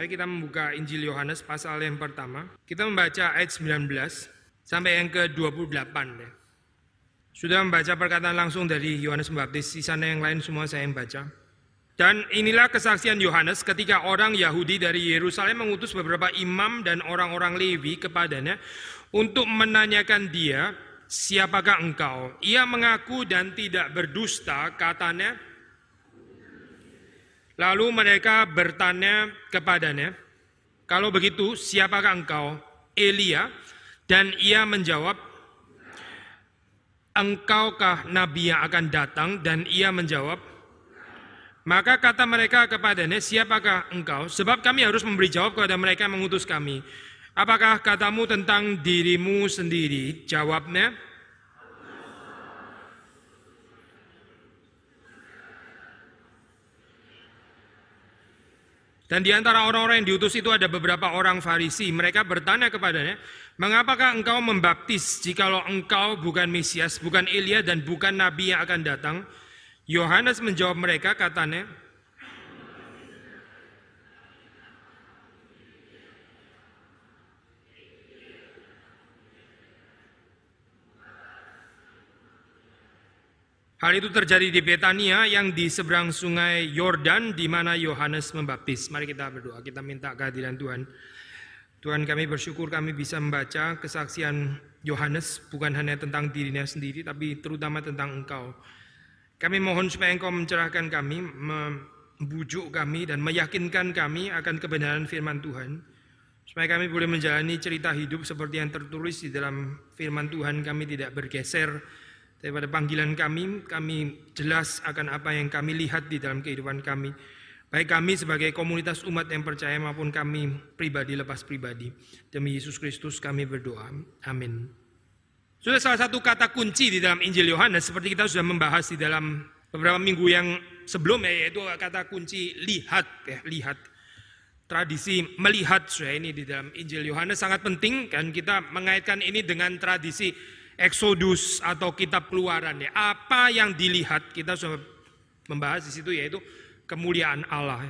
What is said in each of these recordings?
Mari kita membuka Injil Yohanes pasal yang pertama. Kita membaca ayat 19 sampai yang ke-28 ya. Sudah membaca perkataan langsung dari Yohanes Pembaptis, sisanya yang lain semua saya yang baca. Dan inilah kesaksian Yohanes ketika orang Yahudi dari Yerusalem mengutus beberapa imam dan orang-orang Lewi kepadanya untuk menanyakan dia, siapakah engkau? Ia mengaku dan tidak berdusta, katanya, Lalu mereka bertanya kepadanya, kalau begitu siapakah engkau? Elia. Dan ia menjawab, engkaukah nabi yang akan datang? Dan ia menjawab, maka kata mereka kepadanya, siapakah engkau? Sebab kami harus memberi jawab kepada mereka yang mengutus kami. Apakah katamu tentang dirimu sendiri? Jawabnya, Dan di antara orang-orang yang diutus itu ada beberapa orang Farisi. Mereka bertanya kepadanya, mengapakah engkau membaptis jikalau engkau bukan Mesias, bukan Elia dan bukan Nabi yang akan datang? Yohanes menjawab mereka katanya, Hal itu terjadi di Betania yang di seberang sungai Yordan di mana Yohanes membaptis. Mari kita berdoa, kita minta kehadiran Tuhan. Tuhan kami bersyukur kami bisa membaca kesaksian Yohanes bukan hanya tentang dirinya sendiri tapi terutama tentang Engkau. Kami mohon supaya Engkau mencerahkan kami, membujuk kami dan meyakinkan kami akan kebenaran firman Tuhan. Supaya kami boleh menjalani cerita hidup seperti yang tertulis di dalam firman Tuhan kami tidak bergeser Daripada panggilan kami, kami jelas akan apa yang kami lihat di dalam kehidupan kami. Baik kami sebagai komunitas umat yang percaya maupun kami pribadi lepas pribadi. Demi Yesus Kristus kami berdoa. Amin. Sudah salah satu kata kunci di dalam Injil Yohanes seperti kita sudah membahas di dalam beberapa minggu yang sebelumnya yaitu kata kunci lihat ya, lihat. Tradisi melihat sudah ini di dalam Injil Yohanes sangat penting dan kita mengaitkan ini dengan tradisi Exodus atau kitab keluaran ya. Apa yang dilihat kita sudah membahas di situ yaitu kemuliaan Allah.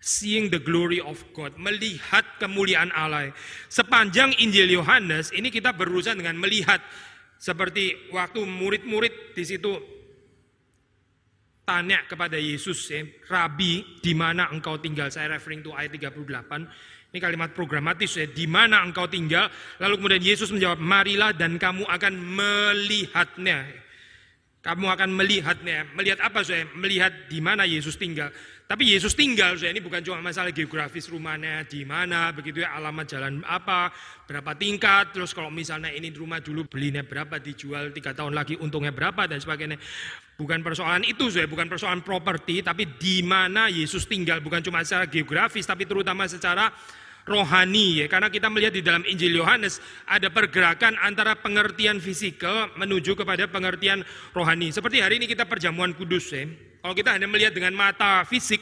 Seeing the glory of God, melihat kemuliaan Allah. Sepanjang Injil Yohanes ini kita berurusan dengan melihat seperti waktu murid-murid di situ tanya kepada Yesus ya, Rabi, di mana engkau tinggal? Saya referring to ayat 38. Ini kalimat programatis ya, di mana engkau tinggal? Lalu kemudian Yesus menjawab, marilah dan kamu akan melihatnya. Kamu akan melihatnya. Melihat apa saya? Melihat di mana Yesus tinggal. Tapi Yesus tinggal, saya ini bukan cuma masalah geografis rumahnya di mana, begitu ya alamat jalan apa, berapa tingkat, terus kalau misalnya ini rumah dulu belinya berapa, dijual tiga tahun lagi untungnya berapa dan sebagainya. Bukan persoalan itu, saya bukan persoalan properti, tapi di mana Yesus tinggal, bukan cuma secara geografis, tapi terutama secara rohani ya karena kita melihat di dalam Injil Yohanes ada pergerakan antara pengertian fisikal menuju kepada pengertian rohani. Seperti hari ini kita perjamuan kudus ya. Kalau kita hanya melihat dengan mata fisik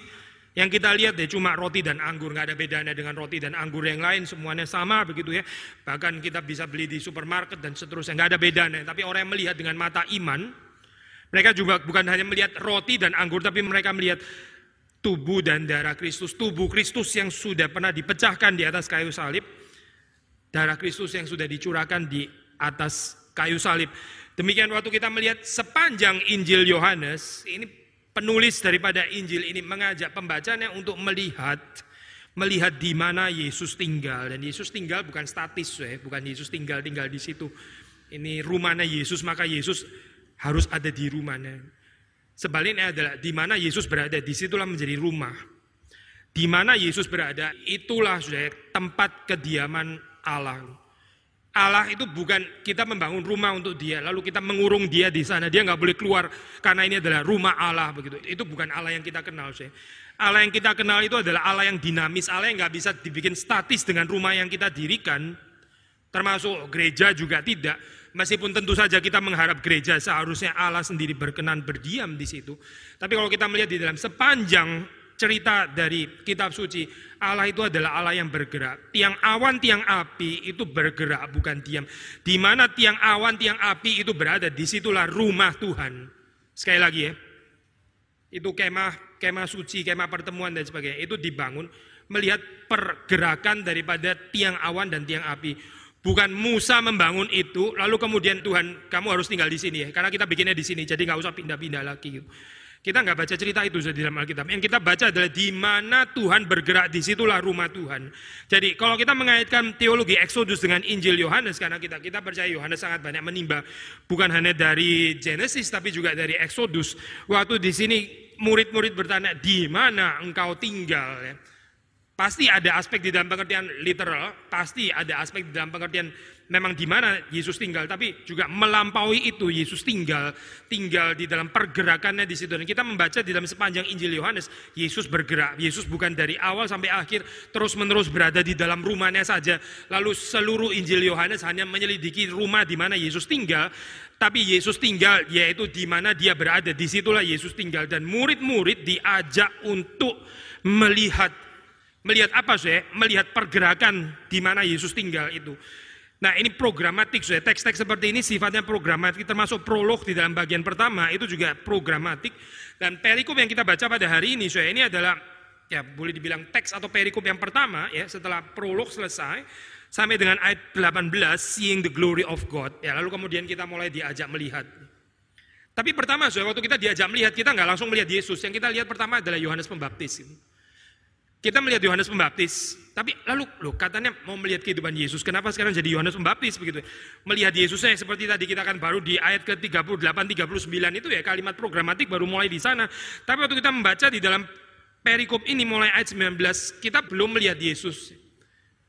yang kita lihat ya cuma roti dan anggur, nggak ada bedanya dengan roti dan anggur yang lain, semuanya sama begitu ya. Bahkan kita bisa beli di supermarket dan seterusnya, nggak ada bedanya. Tapi orang yang melihat dengan mata iman, mereka juga bukan hanya melihat roti dan anggur, tapi mereka melihat tubuh dan darah Kristus, tubuh Kristus yang sudah pernah dipecahkan di atas kayu salib, darah Kristus yang sudah dicurahkan di atas kayu salib. Demikian waktu kita melihat sepanjang Injil Yohanes, ini penulis daripada Injil ini mengajak pembacanya untuk melihat melihat di mana Yesus tinggal dan Yesus tinggal bukan statis ya, bukan Yesus tinggal tinggal di situ. Ini rumahnya Yesus maka Yesus harus ada di rumahnya. Sebaliknya adalah di mana Yesus berada, di situlah menjadi rumah. Di mana Yesus berada, itulah sudah tempat kediaman Allah. Allah itu bukan kita membangun rumah untuk dia, lalu kita mengurung dia di sana. Dia nggak boleh keluar karena ini adalah rumah Allah begitu. Itu bukan Allah yang kita kenal. Saya. Allah yang kita kenal itu adalah Allah yang dinamis, Allah yang nggak bisa dibikin statis dengan rumah yang kita dirikan. Termasuk gereja juga tidak. Meskipun tentu saja kita mengharap gereja seharusnya Allah sendiri berkenan berdiam di situ. Tapi kalau kita melihat di dalam sepanjang cerita dari kitab suci, Allah itu adalah Allah yang bergerak. Tiang awan, tiang api itu bergerak bukan diam. Di mana tiang awan, tiang api itu berada, di situlah rumah Tuhan. Sekali lagi ya, itu kemah, kemah suci, kemah pertemuan dan sebagainya. Itu dibangun melihat pergerakan daripada tiang awan dan tiang api. Bukan Musa membangun itu, lalu kemudian Tuhan, kamu harus tinggal di sini ya, karena kita bikinnya di sini, jadi nggak usah pindah-pindah lagi. Kita nggak baca cerita itu di dalam Alkitab. Yang kita baca adalah di mana Tuhan bergerak, di situlah rumah Tuhan. Jadi kalau kita mengaitkan teologi Exodus dengan Injil Yohanes, karena kita kita percaya Yohanes sangat banyak menimba, bukan hanya dari Genesis tapi juga dari Exodus. Waktu di sini murid-murid bertanya, di mana engkau tinggal? Ya. Pasti ada aspek di dalam pengertian literal, pasti ada aspek di dalam pengertian memang di mana Yesus tinggal, tapi juga melampaui itu Yesus tinggal, tinggal di dalam pergerakannya di situ. Dan kita membaca di dalam sepanjang Injil Yohanes, Yesus bergerak. Yesus bukan dari awal sampai akhir terus-menerus berada di dalam rumahnya saja. Lalu seluruh Injil Yohanes hanya menyelidiki rumah di mana Yesus tinggal, tapi Yesus tinggal yaitu di mana dia berada. Di situlah Yesus tinggal dan murid-murid diajak untuk melihat melihat apa sih? Melihat pergerakan di mana Yesus tinggal itu. Nah ini programatik, ya. teks-teks seperti ini sifatnya programatik, termasuk prolog di dalam bagian pertama itu juga programatik. Dan perikop yang kita baca pada hari ini, saya ini adalah ya boleh dibilang teks atau perikop yang pertama ya setelah prolog selesai sampai dengan ayat 18 seeing the glory of God. Ya lalu kemudian kita mulai diajak melihat. Tapi pertama, saya waktu kita diajak melihat kita nggak langsung melihat Yesus. Yang kita lihat pertama adalah Yohanes Pembaptis. Kita melihat Yohanes Pembaptis, tapi lalu loh katanya mau melihat kehidupan Yesus. Kenapa sekarang jadi Yohanes Pembaptis begitu? Melihat Yesusnya seperti tadi kita akan baru di ayat ke-38 39 itu ya kalimat programatik baru mulai di sana. Tapi waktu kita membaca di dalam perikop ini mulai ayat 19, kita belum melihat Yesus.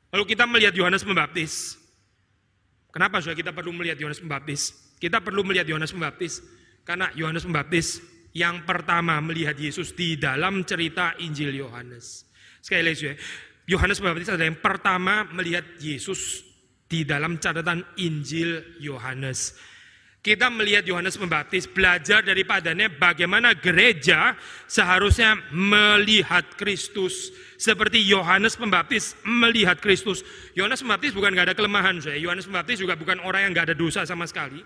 Lalu kita melihat Yohanes Pembaptis. Kenapa sudah kita perlu melihat Yohanes Pembaptis? Kita perlu melihat Yohanes Pembaptis karena Yohanes Pembaptis yang pertama melihat Yesus di dalam cerita Injil Yohanes. Sekali lagi Yohanes Pembaptis adalah yang pertama melihat Yesus di dalam catatan Injil Yohanes. Kita melihat Yohanes Pembaptis belajar daripadanya bagaimana gereja seharusnya melihat Kristus seperti Yohanes Pembaptis melihat Kristus. Yohanes Pembaptis bukan gak ada kelemahan saya. Yohanes Pembaptis juga bukan orang yang gak ada dosa sama sekali.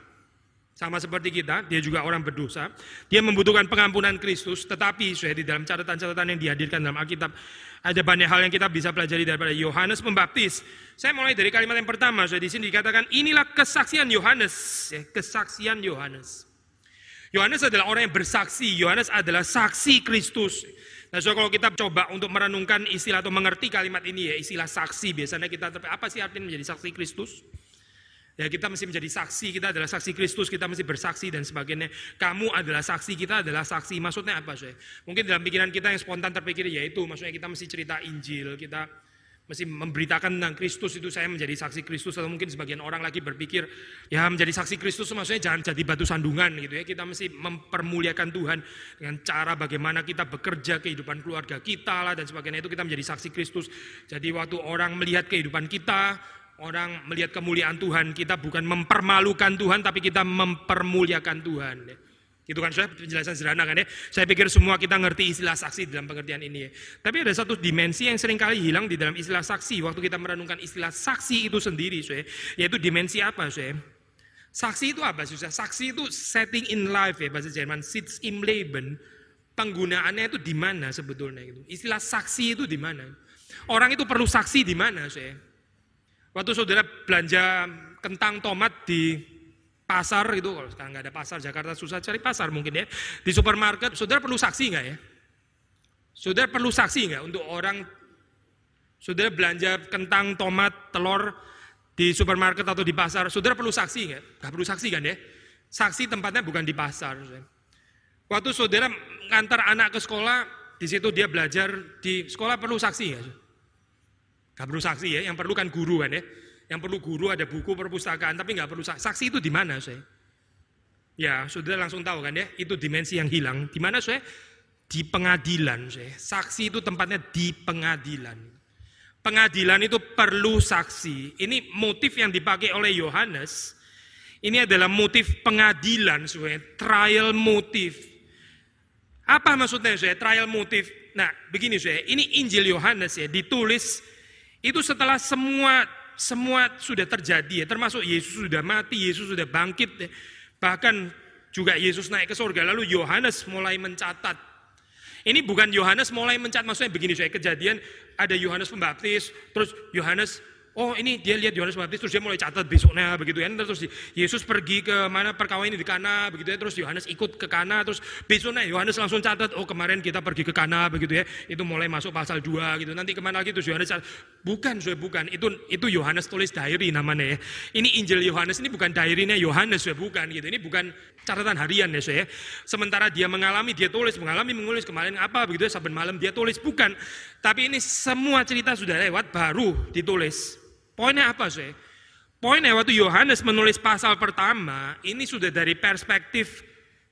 Sama seperti kita, dia juga orang berdosa. Dia membutuhkan pengampunan Kristus, tetapi saya di dalam catatan-catatan yang dihadirkan dalam Alkitab, ada banyak hal yang kita bisa pelajari daripada Yohanes Pembaptis. Saya mulai dari kalimat yang pertama, saya di sini dikatakan inilah kesaksian Yohanes, ya, kesaksian Yohanes. Yohanes adalah orang yang bersaksi, Yohanes adalah saksi Kristus. Nah, so kalau kita coba untuk merenungkan istilah atau mengerti kalimat ini ya, istilah saksi biasanya kita apa sih artinya menjadi saksi Kristus? Ya kita mesti menjadi saksi, kita adalah saksi Kristus, kita mesti bersaksi dan sebagainya. Kamu adalah saksi, kita adalah saksi. Maksudnya apa sih? Mungkin dalam pikiran kita yang spontan terpikir yaitu maksudnya kita mesti cerita Injil, kita mesti memberitakan tentang Kristus itu saya menjadi saksi Kristus atau mungkin sebagian orang lagi berpikir ya menjadi saksi Kristus maksudnya jangan jadi batu sandungan gitu ya kita mesti mempermuliakan Tuhan dengan cara bagaimana kita bekerja kehidupan keluarga kita lah dan sebagainya itu kita menjadi saksi Kristus jadi waktu orang melihat kehidupan kita orang melihat kemuliaan Tuhan, kita bukan mempermalukan Tuhan, tapi kita mempermuliakan Tuhan. Itu kan saya penjelasan sederhana kan ya. Saya pikir semua kita ngerti istilah saksi dalam pengertian ini ya. Tapi ada satu dimensi yang sering kali hilang di dalam istilah saksi. Waktu kita merenungkan istilah saksi itu sendiri, saya, yaitu dimensi apa, saya? Saksi itu apa, susah? Saksi itu setting in life ya bahasa Jerman, sits im Leben. Penggunaannya itu di mana sebetulnya itu? Istilah saksi itu di mana? Orang itu perlu saksi di mana, saya? Waktu saudara belanja kentang tomat di pasar itu, kalau sekarang nggak ada pasar, Jakarta susah cari pasar mungkin ya. Di supermarket, saudara perlu saksi nggak ya? Saudara perlu saksi nggak untuk orang, saudara belanja kentang, tomat, telur di supermarket atau di pasar, saudara perlu saksi nggak? Nggak perlu saksi kan ya? Saksi tempatnya bukan di pasar. Waktu saudara ngantar anak ke sekolah, di situ dia belajar di sekolah perlu saksi nggak? Gak perlu saksi ya, yang perlu kan guru kan ya. Yang perlu guru ada buku perpustakaan, tapi nggak perlu saksi. Saksi itu di mana saya? Ya, sudah langsung tahu kan ya, itu dimensi yang hilang. Di mana saya? Di pengadilan saya. Saksi itu tempatnya di pengadilan. Pengadilan itu perlu saksi. Ini motif yang dipakai oleh Yohanes. Ini adalah motif pengadilan, saya. trial motif. Apa maksudnya saya? Trial motif. Nah, begini saya. Ini Injil Yohanes ya, ditulis itu setelah semua semua sudah terjadi ya, termasuk Yesus sudah mati, Yesus sudah bangkit ya. Bahkan juga Yesus naik ke surga, lalu Yohanes mulai mencatat. Ini bukan Yohanes mulai mencatat, maksudnya begini saya kejadian, ada Yohanes Pembaptis, terus Yohanes Oh ini dia lihat Yohanes Pembaptis terus dia mulai catat besoknya begitu ya. Terus Yesus pergi ke mana perkawinan di Kana begitu ya. Terus Yohanes ikut ke Kana terus besoknya Yohanes langsung catat oh kemarin kita pergi ke Kana begitu ya. Itu mulai masuk pasal 2 gitu. Nanti ke mana lagi terus Yohanes bukan saya bukan itu itu Yohanes tulis diary namanya ya. Ini Injil Yohanes ini bukan diary-nya Yohanes ya bukan gitu. Ini bukan catatan harian ya saya. Sementara dia mengalami dia tulis mengalami menulis kemarin apa begitu ya saben malam dia tulis bukan. Tapi ini semua cerita sudah lewat baru ditulis. Poinnya apa sih? Poinnya waktu Yohanes menulis pasal pertama, ini sudah dari perspektif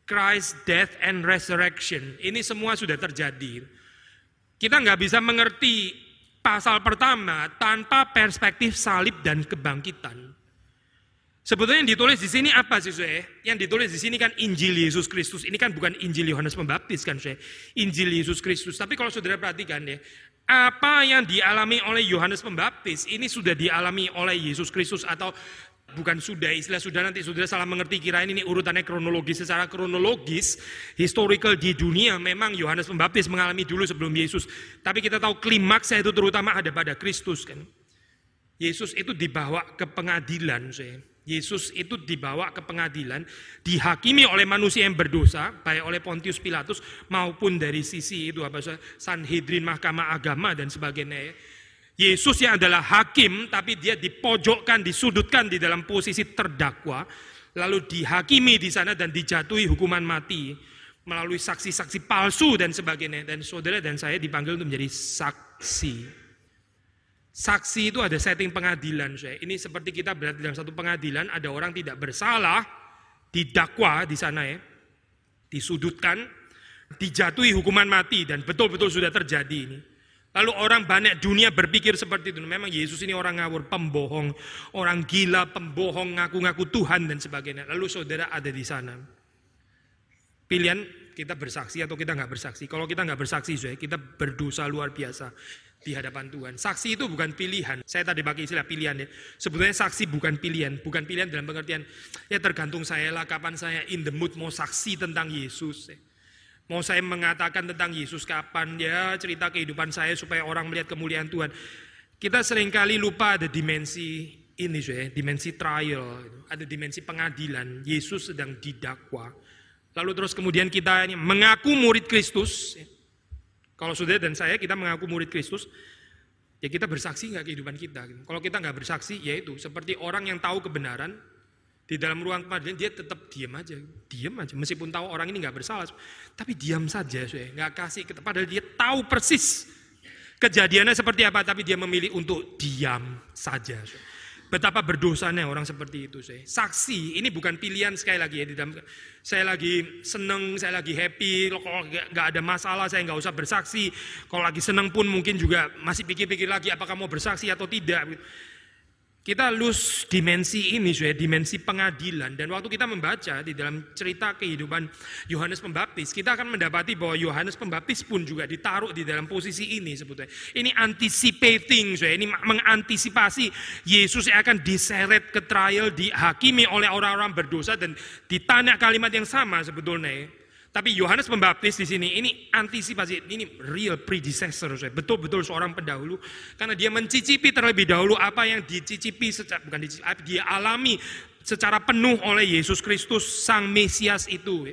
Christ, death, and resurrection. Ini semua sudah terjadi. Kita nggak bisa mengerti pasal pertama tanpa perspektif salib dan kebangkitan. Sebetulnya yang ditulis di sini apa sih, saya? Yang ditulis di sini kan Injil Yesus Kristus. Ini kan bukan Injil Yohanes Pembaptis kan, saya? Injil Yesus Kristus. Tapi kalau saudara perhatikan ya, apa yang dialami oleh Yohanes Pembaptis? Ini sudah dialami oleh Yesus Kristus atau bukan sudah istilah sudah nanti sudah salah mengerti kira ini urutannya kronologis. Secara kronologis historical di dunia memang Yohanes Pembaptis mengalami dulu sebelum Yesus. Tapi kita tahu klimaksnya itu terutama ada pada Kristus kan? Yesus itu dibawa ke pengadilan saya Yesus itu dibawa ke pengadilan, dihakimi oleh manusia yang berdosa, baik oleh Pontius Pilatus maupun dari sisi itu apa Sanhedrin, Mahkamah Agama dan sebagainya. Yesus yang adalah hakim, tapi dia dipojokkan, disudutkan di dalam posisi terdakwa, lalu dihakimi di sana dan dijatuhi hukuman mati melalui saksi-saksi palsu dan sebagainya. Dan saudara dan saya dipanggil untuk menjadi saksi. Saksi itu ada setting pengadilan. Saya. Ini seperti kita berada dalam satu pengadilan, ada orang tidak bersalah, didakwa di sana ya, disudutkan, dijatuhi hukuman mati dan betul-betul sudah terjadi ini. Lalu orang banyak dunia berpikir seperti itu. Memang Yesus ini orang ngawur, pembohong, orang gila, pembohong, ngaku-ngaku Tuhan dan sebagainya. Lalu saudara ada di sana. Pilihan kita bersaksi atau kita nggak bersaksi. Kalau kita nggak bersaksi, kita berdosa luar biasa di hadapan Tuhan. Saksi itu bukan pilihan. Saya tadi pakai istilah pilihan ya. Sebetulnya saksi bukan pilihan. Bukan pilihan dalam pengertian, ya tergantung saya lah kapan saya in the mood mau saksi tentang Yesus. Ya. Mau saya mengatakan tentang Yesus kapan ya cerita kehidupan saya supaya orang melihat kemuliaan Tuhan. Kita sering kali lupa ada dimensi ini ya, dimensi trial, ada dimensi pengadilan. Yesus sedang didakwa. Lalu terus kemudian kita mengaku murid Kristus, ya. Kalau saudara dan saya kita mengaku murid Kristus, ya kita bersaksi nggak kehidupan kita. Kalau kita nggak bersaksi, ya itu seperti orang yang tahu kebenaran di dalam ruang pengadilan dia tetap diam aja, diam aja. Meskipun tahu orang ini nggak bersalah, tapi diam saja, saya nggak kasih. Padahal dia tahu persis kejadiannya seperti apa, tapi dia memilih untuk diam saja. Saya. Betapa berdosanya orang seperti itu saya. Saksi ini bukan pilihan sekali lagi ya di dalam saya lagi seneng, saya lagi happy, kalau nggak ada masalah saya nggak usah bersaksi. Kalau lagi seneng pun mungkin juga masih pikir-pikir lagi apakah mau bersaksi atau tidak. Kita lose dimensi ini, ya, dimensi pengadilan. Dan waktu kita membaca di dalam cerita kehidupan Yohanes Pembaptis, kita akan mendapati bahwa Yohanes Pembaptis pun juga ditaruh di dalam posisi ini sebetulnya. Ini anticipating, ya, ini mengantisipasi Yesus yang akan diseret ke trial, dihakimi oleh orang-orang berdosa dan ditanya kalimat yang sama sebetulnya. Tapi Yohanes Pembaptis di sini ini antisipasi, ini real predecessor, betul-betul seorang pendahulu karena dia mencicipi terlebih dahulu apa yang dicicipi secara bukan dicicipi, dia alami secara penuh oleh Yesus Kristus sang Mesias itu.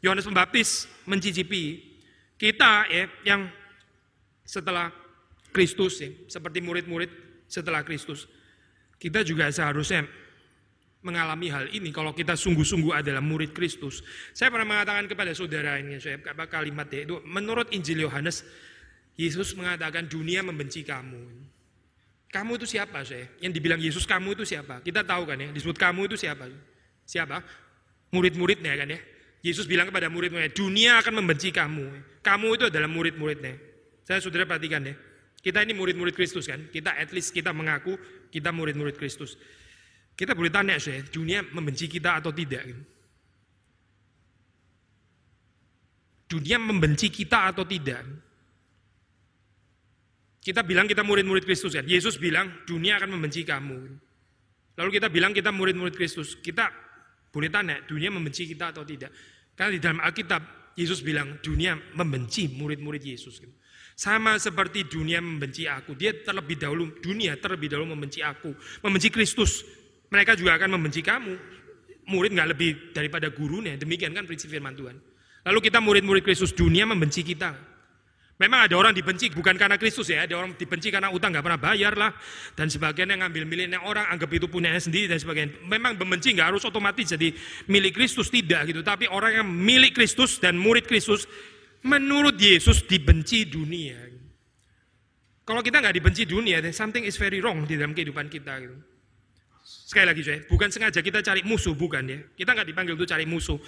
Yohanes Pembaptis mencicipi kita ya yang setelah Kristus ya, seperti murid-murid setelah Kristus. Kita juga seharusnya mengalami hal ini kalau kita sungguh-sungguh adalah murid Kristus. Saya pernah mengatakan kepada saudara ini, saya kalimat itu menurut Injil Yohanes, Yesus mengatakan dunia membenci kamu. Kamu itu siapa saya? Yang dibilang Yesus kamu itu siapa? Kita tahu kan ya, disebut kamu itu siapa? Siapa? Murid-muridnya kan ya. Yesus bilang kepada murid-muridnya, dunia akan membenci kamu. Kamu itu adalah murid-muridnya. Saya saudara perhatikan ya. Kita ini murid-murid Kristus kan. Kita at least kita mengaku kita murid-murid Kristus. Kita boleh tanya saya, dunia membenci kita atau tidak? Dunia membenci kita atau tidak? Kita bilang kita murid-murid Kristus kan. Yesus bilang dunia akan membenci kamu. Lalu kita bilang kita murid-murid Kristus. Kita boleh tanya dunia membenci kita atau tidak? Karena di dalam Alkitab Yesus bilang dunia membenci murid-murid Yesus. Sama seperti dunia membenci aku. Dia terlebih dahulu, dunia terlebih dahulu membenci aku. Membenci Kristus. Mereka juga akan membenci kamu. Murid nggak lebih daripada gurunya. Demikian kan prinsip firman Tuhan. Lalu kita murid-murid Kristus, dunia membenci kita. Memang ada orang dibenci bukan karena Kristus ya, ada orang dibenci karena utang nggak pernah bayar lah dan sebagainya ngambil miliknya orang anggap itu punyanya sendiri dan sebagainya. Memang membenci nggak harus otomatis jadi milik Kristus tidak gitu, tapi orang yang milik Kristus dan murid Kristus menurut Yesus dibenci dunia. Kalau kita nggak dibenci dunia, then something is very wrong di dalam kehidupan kita gitu. Sekali lagi saya, bukan sengaja kita cari musuh, bukan ya. Kita nggak dipanggil untuk cari musuh.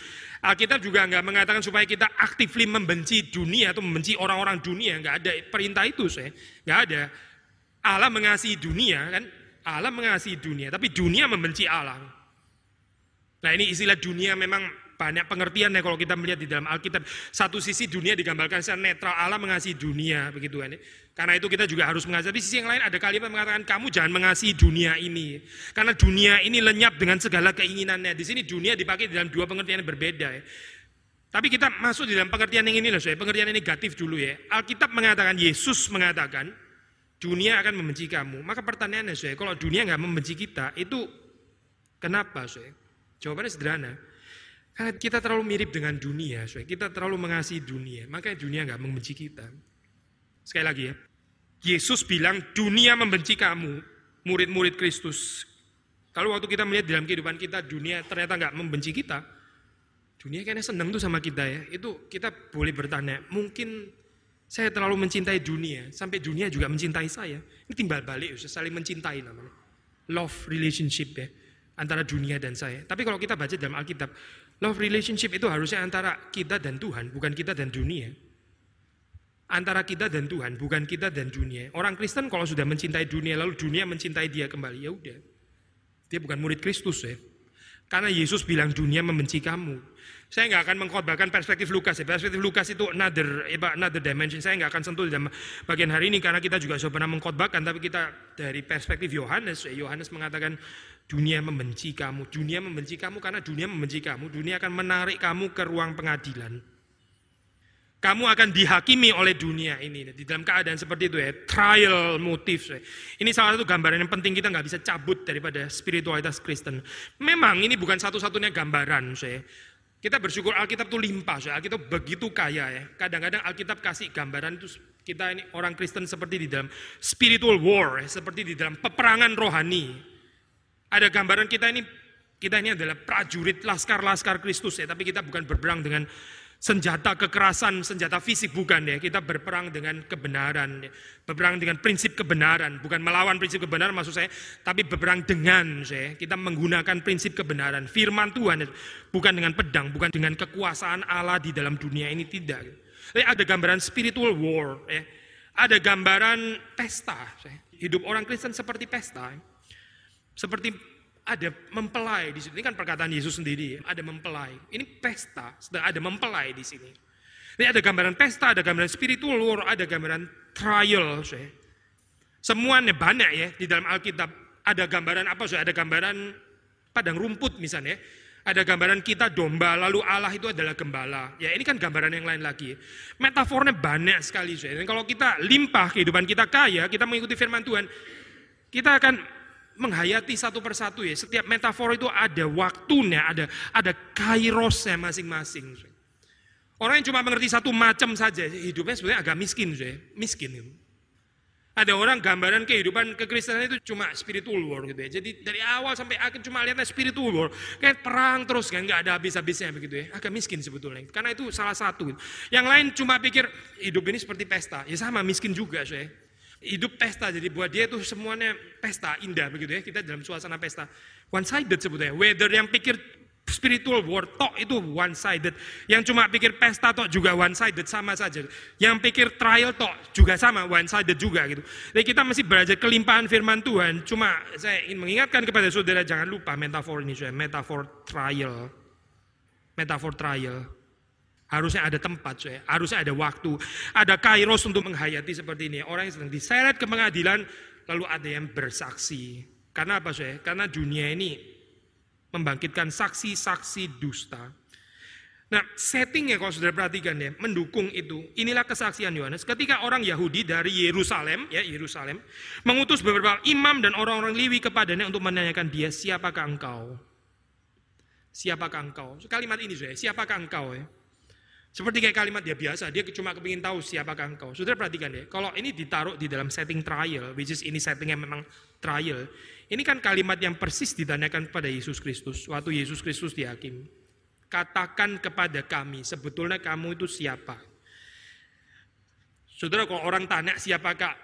Alkitab juga nggak mengatakan supaya kita aktifly membenci dunia atau membenci orang-orang dunia. Nggak ada perintah itu saya, nggak ada. Allah mengasihi dunia kan, Allah mengasihi dunia, tapi dunia membenci Allah. Nah ini istilah dunia memang banyak pengertian ya kalau kita melihat di dalam Alkitab. Satu sisi dunia digambarkan secara netral, Allah mengasihi dunia, begitu kan. Karena itu kita juga harus mengasihi. Di sisi yang lain ada kalimat mengatakan kamu jangan mengasihi dunia ini. Karena dunia ini lenyap dengan segala keinginannya. Di sini dunia dipakai dalam dua pengertian yang berbeda ya. Tapi kita masuk di dalam pengertian yang ini loh, saya. pengertian yang negatif dulu ya. Alkitab mengatakan, Yesus mengatakan, dunia akan membenci kamu. Maka pertanyaannya saya, kalau dunia nggak membenci kita, itu kenapa saya? Jawabannya sederhana. Karena kita terlalu mirip dengan dunia, kita terlalu mengasihi dunia, makanya dunia nggak membenci kita. Sekali lagi ya, Yesus bilang dunia membenci kamu, murid-murid Kristus. Kalau waktu kita melihat dalam kehidupan kita, dunia ternyata nggak membenci kita, dunia kayaknya seneng tuh sama kita ya. Itu kita boleh bertanya, mungkin saya terlalu mencintai dunia, sampai dunia juga mencintai saya. Ini timbal balik, saling mencintai namanya. Love relationship ya, antara dunia dan saya. Tapi kalau kita baca dalam Alkitab, Love relationship itu harusnya antara kita dan Tuhan, bukan kita dan dunia. Antara kita dan Tuhan, bukan kita dan dunia. Orang Kristen kalau sudah mencintai dunia, lalu dunia mencintai dia kembali, ya udah. Dia bukan murid Kristus ya. Karena Yesus bilang dunia membenci kamu. Saya nggak akan mengkhotbahkan perspektif Lukas ya. Perspektif Lukas itu another, another dimension. Saya nggak akan sentuh dalam bagian hari ini karena kita juga sudah pernah mengkhotbahkan. Tapi kita dari perspektif Yohanes, ya, Yohanes mengatakan Dunia membenci kamu, dunia membenci kamu karena dunia membenci kamu. Dunia akan menarik kamu ke ruang pengadilan. Kamu akan dihakimi oleh dunia ini. Di dalam keadaan seperti itu ya, trial motif. Ya. Ini salah satu gambaran yang penting kita nggak bisa cabut daripada spiritualitas Kristen. Memang ini bukan satu-satunya gambaran. Saya. Kita bersyukur Alkitab itu limpah. Saya. Alkitab begitu kaya ya. Kadang-kadang Alkitab kasih gambaran itu kita ini orang Kristen seperti di dalam spiritual war, ya. seperti di dalam peperangan rohani. Ada gambaran kita ini kita ini adalah prajurit laskar-laskar Kristus ya, tapi kita bukan berperang dengan senjata kekerasan, senjata fisik bukan ya. Kita berperang dengan kebenaran, ya. berperang dengan prinsip kebenaran, bukan melawan prinsip kebenaran maksud saya, tapi berperang dengan saya. Kita menggunakan prinsip kebenaran, firman Tuhan, ya. bukan dengan pedang, bukan dengan kekuasaan Allah di dalam dunia ini tidak. Tapi ada gambaran spiritual war, ya. ada gambaran pesta. Hidup orang Kristen seperti pesta. Ya. Seperti ada mempelai di sini. Ini kan perkataan Yesus sendiri, ada mempelai. Ini pesta, sedang ada mempelai di sini. Ini ada gambaran pesta, ada gambaran spiritual ada gambaran trial. Semuanya banyak ya di dalam Alkitab. Ada gambaran apa? Saya? Ada gambaran padang rumput misalnya. Ada gambaran kita domba, lalu Allah itu adalah gembala. Ya ini kan gambaran yang lain lagi. Metafornya banyak sekali. Saya. Dan kalau kita limpah kehidupan kita kaya, kita mengikuti firman Tuhan, kita akan menghayati satu persatu ya. Setiap metafor itu ada waktunya, ada ada kairosnya masing-masing. Orang yang cuma mengerti satu macam saja, hidupnya sebenarnya agak miskin, ya. miskin. Ada orang gambaran kehidupan kekristenan itu cuma spiritual war gitu ya. Jadi dari awal sampai akhir cuma lihatnya spiritual war. Kayak perang terus kan, nggak ada habis-habisnya begitu ya. Agak miskin sebetulnya. Karena itu salah satu. Yang lain cuma pikir hidup ini seperti pesta. Ya sama miskin juga saya hidup pesta. Jadi buat dia itu semuanya pesta, indah begitu ya. Kita dalam suasana pesta. One sided sebetulnya. Whether yang pikir spiritual war tok itu one sided. Yang cuma pikir pesta tok juga one sided sama saja. Yang pikir trial tok juga sama one sided juga gitu. Jadi kita masih belajar kelimpahan firman Tuhan. Cuma saya ingin mengingatkan kepada saudara jangan lupa metafor ini saya metafor trial. Metafor trial. Harusnya ada tempat, saya. harusnya ada waktu, ada kairos untuk menghayati seperti ini. Orang yang sedang diseret ke pengadilan, lalu ada yang bersaksi. Karena apa, saya? Karena dunia ini membangkitkan saksi-saksi dusta. Nah, settingnya kalau sudah perhatikan ya, mendukung itu. Inilah kesaksian Yohanes. Ketika orang Yahudi dari Yerusalem, ya Yerusalem, mengutus beberapa imam dan orang-orang Lewi kepadanya untuk menanyakan dia, siapakah engkau? Siapakah engkau? Kalimat ini saya, siapakah engkau ya? Seperti kayak kalimat dia biasa, dia cuma kepingin tahu siapakah engkau. Sudah perhatikan ya, kalau ini ditaruh di dalam setting trial, which is ini settingnya memang trial, ini kan kalimat yang persis ditanyakan kepada Yesus Kristus, waktu Yesus Kristus dihakim katakan kepada kami, sebetulnya kamu itu siapa? Saudara, kalau orang tanya siapakah,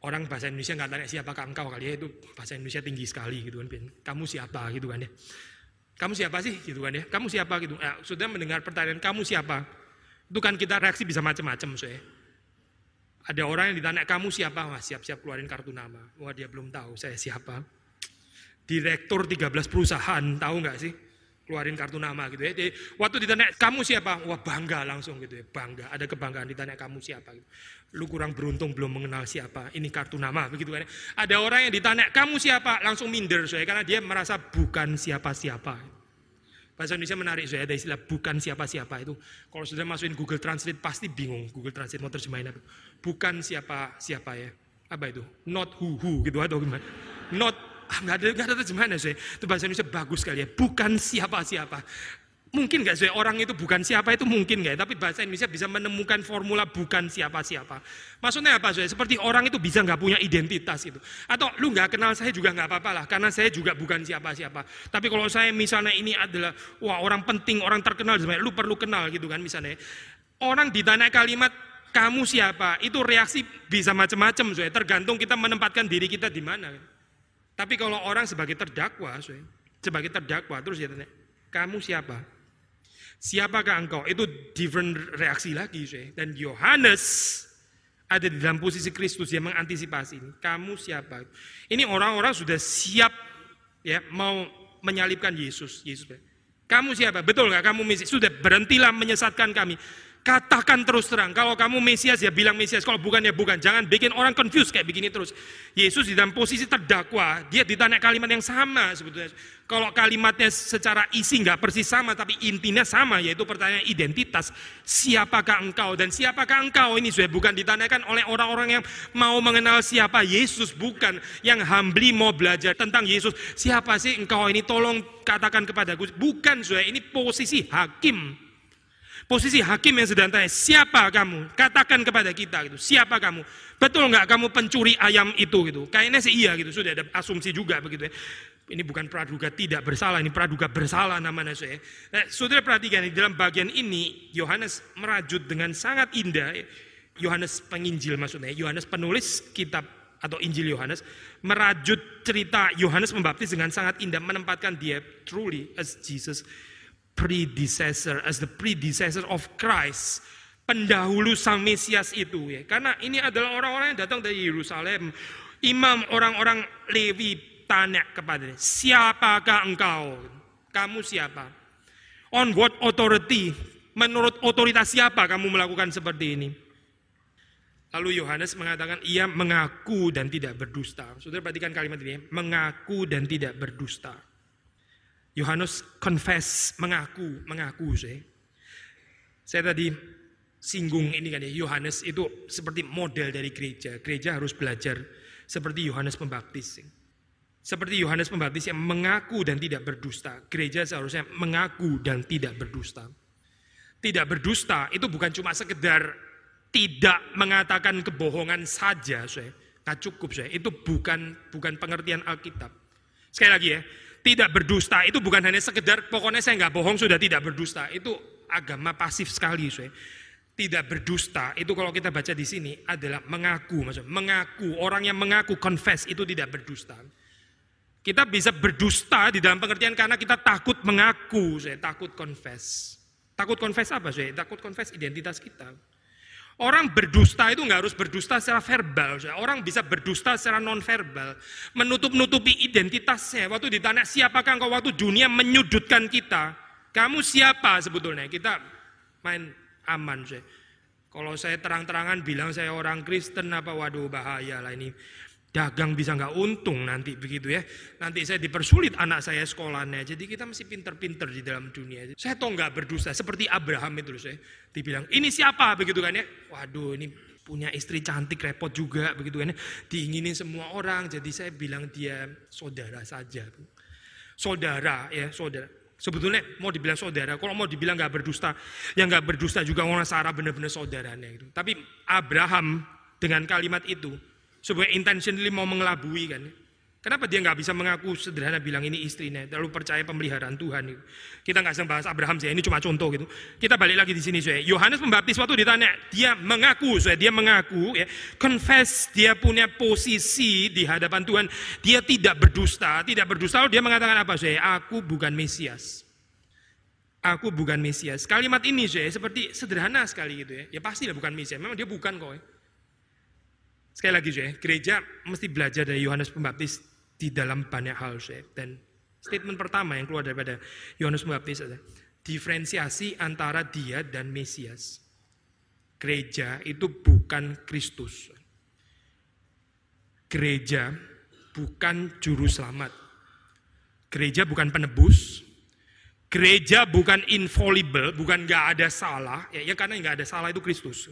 orang bahasa Indonesia nggak tanya siapakah engkau kali ya, itu bahasa Indonesia tinggi sekali gitu kan. Kamu siapa gitu kan ya. Kamu siapa sih gitu kan ya. Kamu siapa gitu. Nah, saudara mendengar pertanyaan kamu siapa? Itu kan kita reaksi bisa macam-macam saya. Ada orang yang ditanya kamu siapa? Wah siap-siap keluarin kartu nama. Wah dia belum tahu saya siapa. Direktur 13 perusahaan, tahu nggak sih? Keluarin kartu nama gitu ya. Jadi, waktu ditanya kamu siapa? Wah bangga langsung gitu ya, bangga. Ada kebanggaan ditanya kamu siapa. Gitu. Lu kurang beruntung belum mengenal siapa. Ini kartu nama begitu kan. Ya. Ada orang yang ditanya kamu siapa? Langsung minder saya karena dia merasa bukan siapa-siapa. Bahasa Indonesia menarik saya ada istilah bukan siapa-siapa itu. Kalau sudah masukin Google Translate pasti bingung Google Translate mau terjemahin apa. Bukan siapa-siapa ya. Apa itu? Not who who gitu atau gimana? Not nggak ada nggak ada terjemahannya saya. Itu bahasa Indonesia bagus sekali ya. Bukan siapa-siapa. Mungkin nggak saya orang itu bukan siapa itu mungkin nggak? Ya? Tapi bahasa Indonesia bisa menemukan formula bukan siapa-siapa. Maksudnya apa saya? Seperti orang itu bisa nggak punya identitas itu. Atau lu nggak kenal saya juga nggak apa-apa lah, karena saya juga bukan siapa-siapa. Tapi kalau saya misalnya ini adalah wah orang penting, orang terkenal, lu perlu kenal gitu kan misalnya. Orang ditanya kalimat kamu siapa? Itu reaksi bisa macam-macam. Tergantung kita menempatkan diri kita di mana. Tapi kalau orang sebagai terdakwa, sebagai terdakwa terus dia tanya, kamu siapa? Siapakah engkau? Itu different reaksi lagi. Dan Yohanes ada di dalam posisi Kristus yang mengantisipasi ini. Kamu siapa? Ini orang-orang sudah siap ya mau menyalibkan Yesus. Yesus. Kamu siapa? Betul nggak? Kamu Mesias? Sudah berhentilah menyesatkan kami. Katakan terus terang, kalau kamu Mesias ya bilang Mesias, kalau bukan ya bukan. Jangan bikin orang confused kayak begini terus. Yesus di dalam posisi terdakwa, dia ditanya kalimat yang sama sebetulnya. Kalau kalimatnya secara isi nggak persis sama, tapi intinya sama, yaitu pertanyaan identitas. Siapakah engkau dan siapakah engkau? Ini sudah bukan ditanyakan oleh orang-orang yang mau mengenal siapa Yesus, bukan. Yang humbly mau belajar tentang Yesus. Siapa sih engkau ini? Tolong katakan kepadaku. Bukan, sudah ini posisi hakim Posisi hakim yang sedang tanya, siapa kamu? Katakan kepada kita gitu, siapa kamu? Betul nggak kamu pencuri ayam itu gitu? Kayaknya sih iya gitu, sudah ada asumsi juga begitu ya. Ini bukan praduga tidak bersalah, ini praduga bersalah namanya saya. Nah, saudara perhatikan di dalam bagian ini Yohanes merajut dengan sangat indah. Yohanes penginjil maksudnya, Yohanes penulis kitab atau Injil Yohanes merajut cerita Yohanes membaptis dengan sangat indah menempatkan dia truly as Jesus predecessor, as the predecessor of Christ. Pendahulu sang Mesias itu ya. Karena ini adalah orang-orang yang datang dari Yerusalem. Imam orang-orang Lewi tanya kepadanya, siapakah engkau? Kamu siapa? On what authority? Menurut otoritas siapa kamu melakukan seperti ini? Lalu Yohanes mengatakan ia mengaku dan tidak berdusta. Saudara perhatikan kalimat ini, ya. mengaku dan tidak berdusta. Yohanes confess, mengaku, mengaku saya. Saya tadi singgung ini kan ya, Yohanes itu seperti model dari gereja. Gereja harus belajar seperti Yohanes Pembaptis. Seperti Yohanes Pembaptis yang mengaku dan tidak berdusta. Gereja seharusnya mengaku dan tidak berdusta. Tidak berdusta itu bukan cuma sekedar tidak mengatakan kebohongan saja, saya. Nggak cukup, saya. Itu bukan bukan pengertian Alkitab. Sekali lagi ya, tidak berdusta itu bukan hanya sekedar pokoknya saya nggak bohong sudah tidak berdusta. Itu agama pasif sekali, saya. Tidak berdusta itu kalau kita baca di sini adalah mengaku, maksud mengaku orang yang mengaku confess itu tidak berdusta. Kita bisa berdusta di dalam pengertian karena kita takut mengaku, saya takut confess. Takut confess apa, saya? Takut confess identitas kita. Orang berdusta itu nggak harus berdusta secara verbal. Orang bisa berdusta secara non verbal. Menutup-nutupi identitasnya. Waktu ditanya siapakah engkau waktu dunia menyudutkan kita. Kamu siapa sebetulnya? Kita main aman. Kalau saya terang-terangan bilang saya orang Kristen apa waduh bahaya lah ini. Dagang bisa nggak untung nanti begitu ya. Nanti saya dipersulit anak saya sekolahnya. Jadi kita mesti pinter-pinter di dalam dunia. Saya toh nggak berdusta seperti Abraham itu saya dibilang ini siapa begitu kan ya. Waduh ini punya istri cantik repot juga begitu kan ya. Diinginin semua orang. Jadi saya bilang dia saudara saja. Saudara ya saudara. Sebetulnya mau dibilang saudara, kalau mau dibilang nggak berdusta, yang nggak berdusta juga orang Sarah benar-benar saudaranya itu. Tapi Abraham dengan kalimat itu sebuah intentionally mau mengelabui kan. Kenapa dia nggak bisa mengaku sederhana bilang ini istrinya, lalu percaya pemeliharaan Tuhan itu. Kita nggak sedang bahas Abraham saya, ini cuma contoh gitu. Kita balik lagi di sini saya. Yohanes Pembaptis waktu ditanya, dia mengaku saya, dia mengaku ya, confess dia punya posisi di hadapan Tuhan, dia tidak berdusta, tidak berdusta. Lalu dia mengatakan apa saya? Aku bukan Mesias. Aku bukan Mesias. Kalimat ini saya seperti sederhana sekali gitu ya. Ya pasti lah bukan Mesias. Memang dia bukan kok. Ya. Sekali lagi saya, gereja mesti belajar dari Yohanes Pembaptis di dalam banyak hal saya. Dan statement pertama yang keluar daripada Yohanes Pembaptis adalah diferensiasi antara dia dan Mesias. Gereja itu bukan Kristus. Gereja bukan juru selamat. Gereja bukan penebus. Gereja bukan infallible, bukan nggak ada salah. Ya, ya karena nggak ada salah itu Kristus.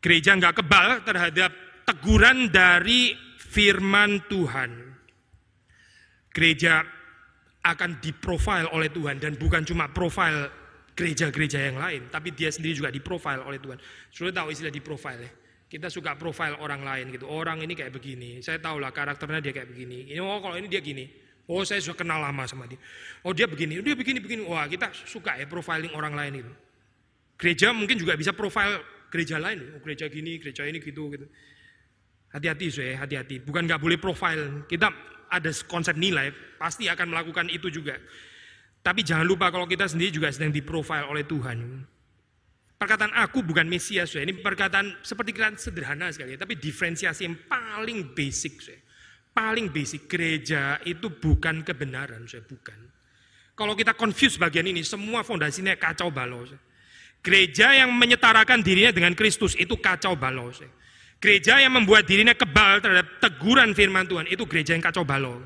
Gereja nggak kebal terhadap teguran dari firman Tuhan. Gereja akan diprofil oleh Tuhan dan bukan cuma profil gereja-gereja yang lain, tapi dia sendiri juga diprofil oleh Tuhan. Sudah tahu istilah diprofil ya? Kita suka profil orang lain gitu. Orang ini kayak begini. Saya tahu lah karakternya dia kayak begini. Ini oh kalau ini dia gini. Oh saya sudah kenal lama sama dia. Oh dia begini, dia begini begini. Wah kita suka ya profiling orang lain itu. Gereja mungkin juga bisa profil gereja lain. Oh, gereja gini, gereja ini gitu gitu. Hati-hati saya, hati-hati. Bukan nggak boleh profile. Kita ada konsep nilai, pasti akan melakukan itu juga. Tapi jangan lupa kalau kita sendiri juga sedang diprofile oleh Tuhan. Perkataan aku bukan Mesias, saya. ini perkataan seperti kalian sederhana sekali, tapi diferensiasi yang paling basic, saya. paling basic. Gereja itu bukan kebenaran, saya bukan. Kalau kita confuse bagian ini, semua fondasinya kacau balau. Saya. Gereja yang menyetarakan dirinya dengan Kristus itu kacau balau. Saya. Gereja yang membuat dirinya kebal terhadap teguran firman Tuhan itu gereja yang kacau balau.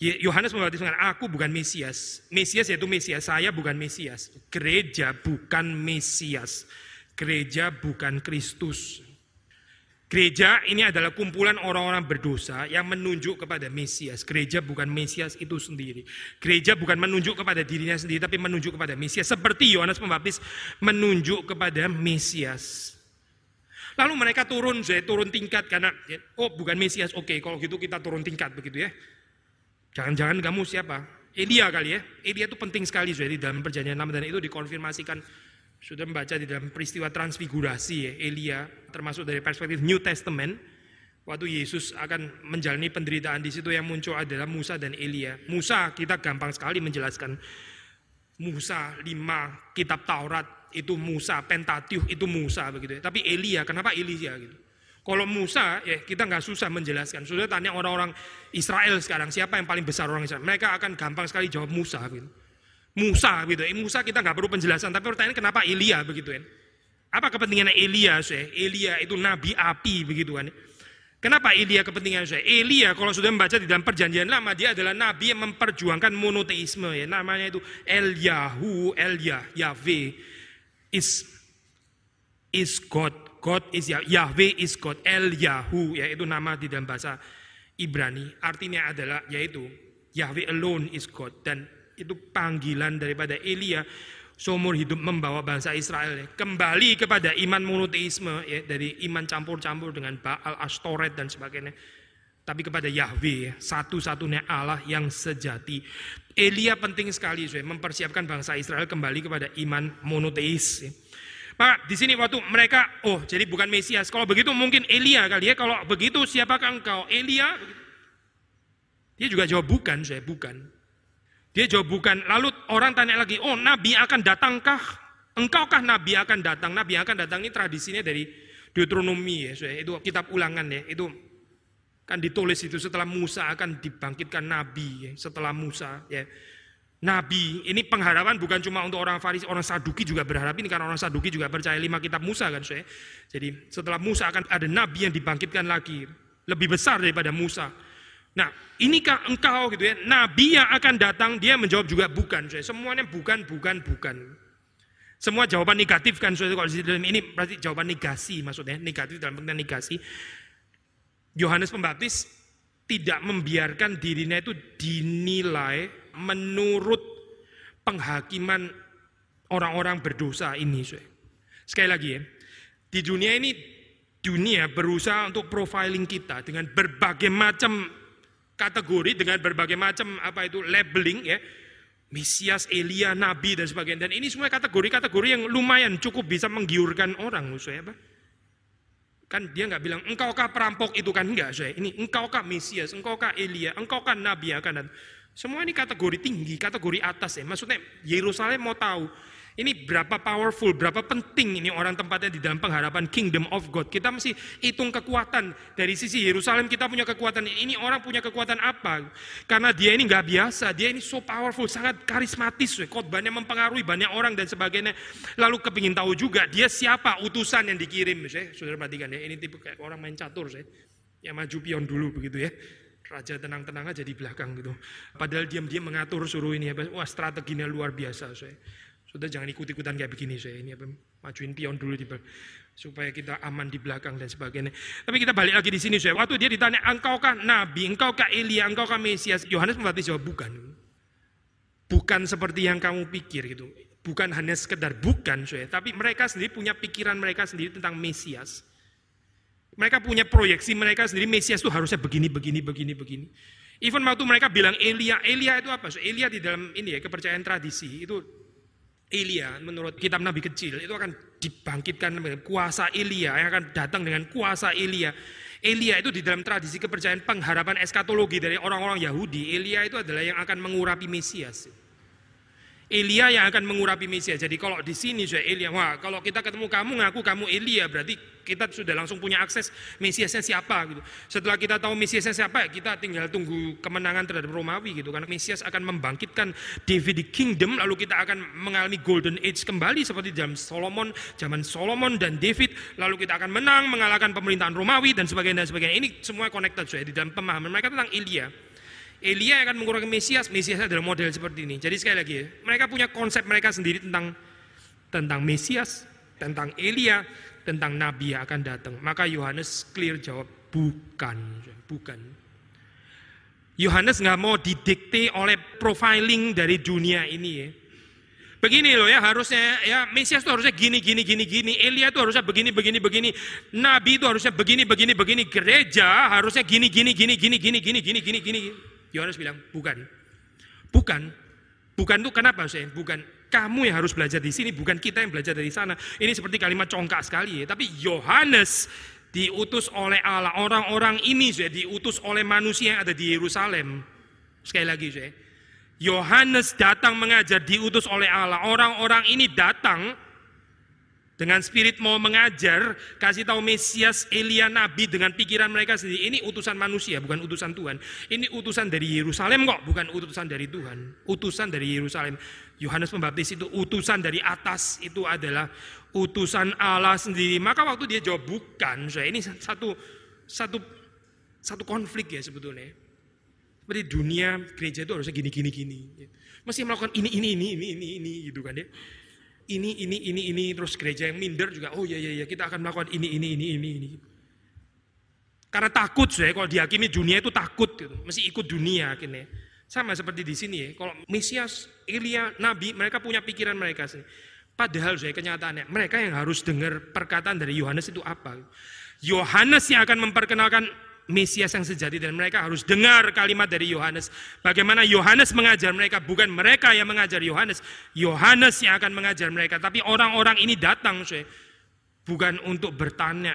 Yohanes Pembaptis mengatakan, aku bukan Mesias. Mesias yaitu Mesias, saya bukan Mesias. Gereja bukan Mesias. Gereja bukan Kristus. Gereja ini adalah kumpulan orang-orang berdosa yang menunjuk kepada Mesias. Gereja bukan Mesias itu sendiri. Gereja bukan menunjuk kepada dirinya sendiri, tapi menunjuk kepada Mesias. Seperti Yohanes Pembaptis menunjuk kepada Mesias. Lalu mereka turun, saya turun tingkat karena ya, oh bukan Mesias, oke kalau gitu kita turun tingkat begitu ya. Jangan-jangan kamu siapa? Elia kali ya. Elia itu penting sekali sudah di dalam perjanjian lama dan itu dikonfirmasikan sudah membaca di dalam peristiwa transfigurasi ya Elia termasuk dari perspektif New Testament waktu Yesus akan menjalani penderitaan di situ yang muncul adalah Musa dan Elia. Musa kita gampang sekali menjelaskan Musa lima kitab Taurat itu Musa, Pentatiuh itu Musa begitu ya. Tapi Elia, kenapa Elia gitu? Kalau Musa, ya kita nggak susah menjelaskan. Sudah tanya orang-orang Israel sekarang, siapa yang paling besar orang Israel? Mereka akan gampang sekali jawab Musa gitu. Musa gitu. Eh, Musa kita nggak perlu penjelasan, tapi pertanyaan kenapa Elia begitu kan? Apa kepentingannya Elia? Saya? Elia itu nabi api begitu kan? Kenapa Elia kepentingan saya? Elia kalau sudah membaca di dalam perjanjian lama dia adalah nabi yang memperjuangkan monoteisme ya. Namanya itu Eliyahu, Elia, Yahweh is is God. God is Yahweh is God. El Yahu yaitu nama di dalam bahasa Ibrani. Artinya adalah yaitu Yahweh alone is God dan itu panggilan daripada Elia seumur hidup membawa bangsa Israel ya, kembali kepada iman monoteisme ya, dari iman campur-campur dengan Baal, Astoret dan sebagainya tapi kepada Yahweh ya, satu-satunya Allah yang sejati. Elia penting sekali saya mempersiapkan bangsa Israel kembali kepada iman monoteis. Maka di sini waktu mereka, oh jadi bukan Mesias. Kalau begitu mungkin Elia kali ya. Kalau begitu siapakah engkau? Elia? Dia juga jawab bukan, saya bukan. Dia jawab bukan. Lalu orang tanya lagi, oh Nabi akan datangkah? Engkaukah Nabi akan datang? Nabi akan datang ini tradisinya dari Deuteronomi ya, itu kitab ulangan ya. Itu Kan ditulis itu setelah Musa akan dibangkitkan nabi, ya, setelah Musa ya. Nabi, ini pengharapan bukan cuma untuk orang Farisi, orang Saduki juga berharap ini karena orang Saduki juga percaya lima kitab Musa kan saya. Jadi setelah Musa akan ada nabi yang dibangkitkan lagi. lebih besar daripada Musa. Nah, inikah engkau gitu ya, nabi yang akan datang, dia menjawab juga bukan. Semuanya bukan, bukan, bukan. Semua jawaban negatif kan, kalau di ini berarti jawaban negasi maksudnya, negatif dalam pengertian negasi. Yohanes Pembaptis tidak membiarkan dirinya itu dinilai menurut penghakiman orang-orang berdosa ini. Sekali lagi ya, di dunia ini dunia berusaha untuk profiling kita dengan berbagai macam kategori dengan berbagai macam apa itu labeling ya. Mesias, Elia, Nabi dan sebagainya. Dan ini semua kategori-kategori yang lumayan cukup bisa menggiurkan orang, saya apa? Kan dia nggak bilang engkaukah perampok itu kan enggak, saya. Ini engkaukah Mesias, engkaukah Elia, engkaukah Nabi akan datang. Semua ini kategori tinggi, kategori atas ya. Maksudnya Yerusalem mau tahu ini berapa powerful, berapa penting ini orang tempatnya di dalam pengharapan kingdom of God. Kita mesti hitung kekuatan dari sisi Yerusalem kita punya kekuatan. Ini orang punya kekuatan apa? Karena dia ini nggak biasa, dia ini so powerful, sangat karismatis. Khotbahnya mempengaruhi banyak orang dan sebagainya. Lalu kepingin tahu juga dia siapa utusan yang dikirim. Saya sudah perhatikan ya, ini tipe kayak orang main catur saya. Yang maju pion dulu begitu ya. Raja tenang-tenang aja di belakang gitu. Padahal diam-diam mengatur suruh ini. Wah strateginya luar biasa. Saya. Sudah jangan ikut-ikutan kayak begini saya ini apa majuin pion dulu di supaya kita aman di belakang dan sebagainya. Tapi kita balik lagi di sini saya. Waktu dia ditanya, engkaukah nabi, engkaukah Elia, engkaukah Mesias? Yohanes Pembaptis jawab bukan. Bukan seperti yang kamu pikir gitu. Bukan hanya sekedar bukan saya, tapi mereka sendiri punya pikiran mereka sendiri tentang Mesias. Mereka punya proyeksi mereka sendiri Mesias itu harusnya begini, begini, begini, begini. Even waktu mereka bilang Elia, Elia itu apa? Elia di dalam ini ya kepercayaan tradisi itu Elia menurut kitab Nabi kecil itu akan dibangkitkan kuasa Elia yang akan datang dengan kuasa Elia. Elia itu di dalam tradisi kepercayaan pengharapan eskatologi dari orang-orang Yahudi, Elia itu adalah yang akan mengurapi Mesias. Elia yang akan mengurapi Mesias. Jadi kalau di sini sudah Elia, wah kalau kita ketemu kamu ngaku kamu Elia, berarti kita sudah langsung punya akses Mesiasnya siapa gitu. Setelah kita tahu Mesiasnya siapa, kita tinggal tunggu kemenangan terhadap Romawi gitu. Karena Mesias akan membangkitkan David Kingdom, lalu kita akan mengalami Golden Age kembali seperti zaman Solomon, zaman Solomon dan David, lalu kita akan menang mengalahkan pemerintahan Romawi dan sebagainya dan sebagainya. Ini semua connected sudah di dalam pemahaman mereka tentang Elia. Elia akan mengurangi Mesias, Mesias adalah model seperti ini. Jadi sekali lagi mereka punya konsep mereka sendiri tentang tentang Mesias, tentang Elia, tentang Nabi yang akan datang. Maka Yohanes clear jawab, bukan, bukan. Yohanes nggak mau didikte oleh profiling dari dunia ini ya. Begini loh ya harusnya ya Mesias itu harusnya gini gini gini gini, Elia itu harusnya begini begini begini, Nabi itu harusnya begini begini begini, gereja harusnya gini gini gini gini gini gini gini gini gini. Yohanes bilang, bukan. Bukan. Bukan itu kenapa saya? Bukan. Kamu yang harus belajar di sini, bukan kita yang belajar dari sana. Ini seperti kalimat congkak sekali ya. Tapi Yohanes diutus oleh Allah. Orang-orang ini saya diutus oleh manusia yang ada di Yerusalem. Sekali lagi saya. Yohanes datang mengajar diutus oleh Allah. Orang-orang ini datang dengan spirit mau mengajar, kasih tahu Mesias, Elia, Nabi dengan pikiran mereka sendiri. Ini utusan manusia, bukan utusan Tuhan. Ini utusan dari Yerusalem kok, bukan utusan dari Tuhan. Utusan dari Yerusalem. Yohanes Pembaptis itu utusan dari atas, itu adalah utusan Allah sendiri. Maka waktu dia jawab bukan, saya ini satu satu satu konflik ya sebetulnya. Seperti dunia gereja itu harusnya gini gini gini. Mesti melakukan ini ini ini ini ini ini gitu kan ya ini, ini, ini, ini, terus gereja yang minder juga, oh iya, iya, iya, kita akan melakukan ini, ini, ini, ini, ini. Karena takut, saya kalau dihakimi dunia itu takut, gitu. mesti ikut dunia akhirnya. Sama seperti di sini ya, kalau Mesias, Elia, Nabi, mereka punya pikiran mereka sendiri. Padahal saya kenyataannya, mereka yang harus dengar perkataan dari Yohanes itu apa? Yohanes yang akan memperkenalkan Mesias yang sejati dan mereka harus dengar kalimat dari Yohanes. Bagaimana Yohanes mengajar mereka, bukan mereka yang mengajar Yohanes. Yohanes yang akan mengajar mereka, tapi orang-orang ini datang, saya bukan untuk bertanya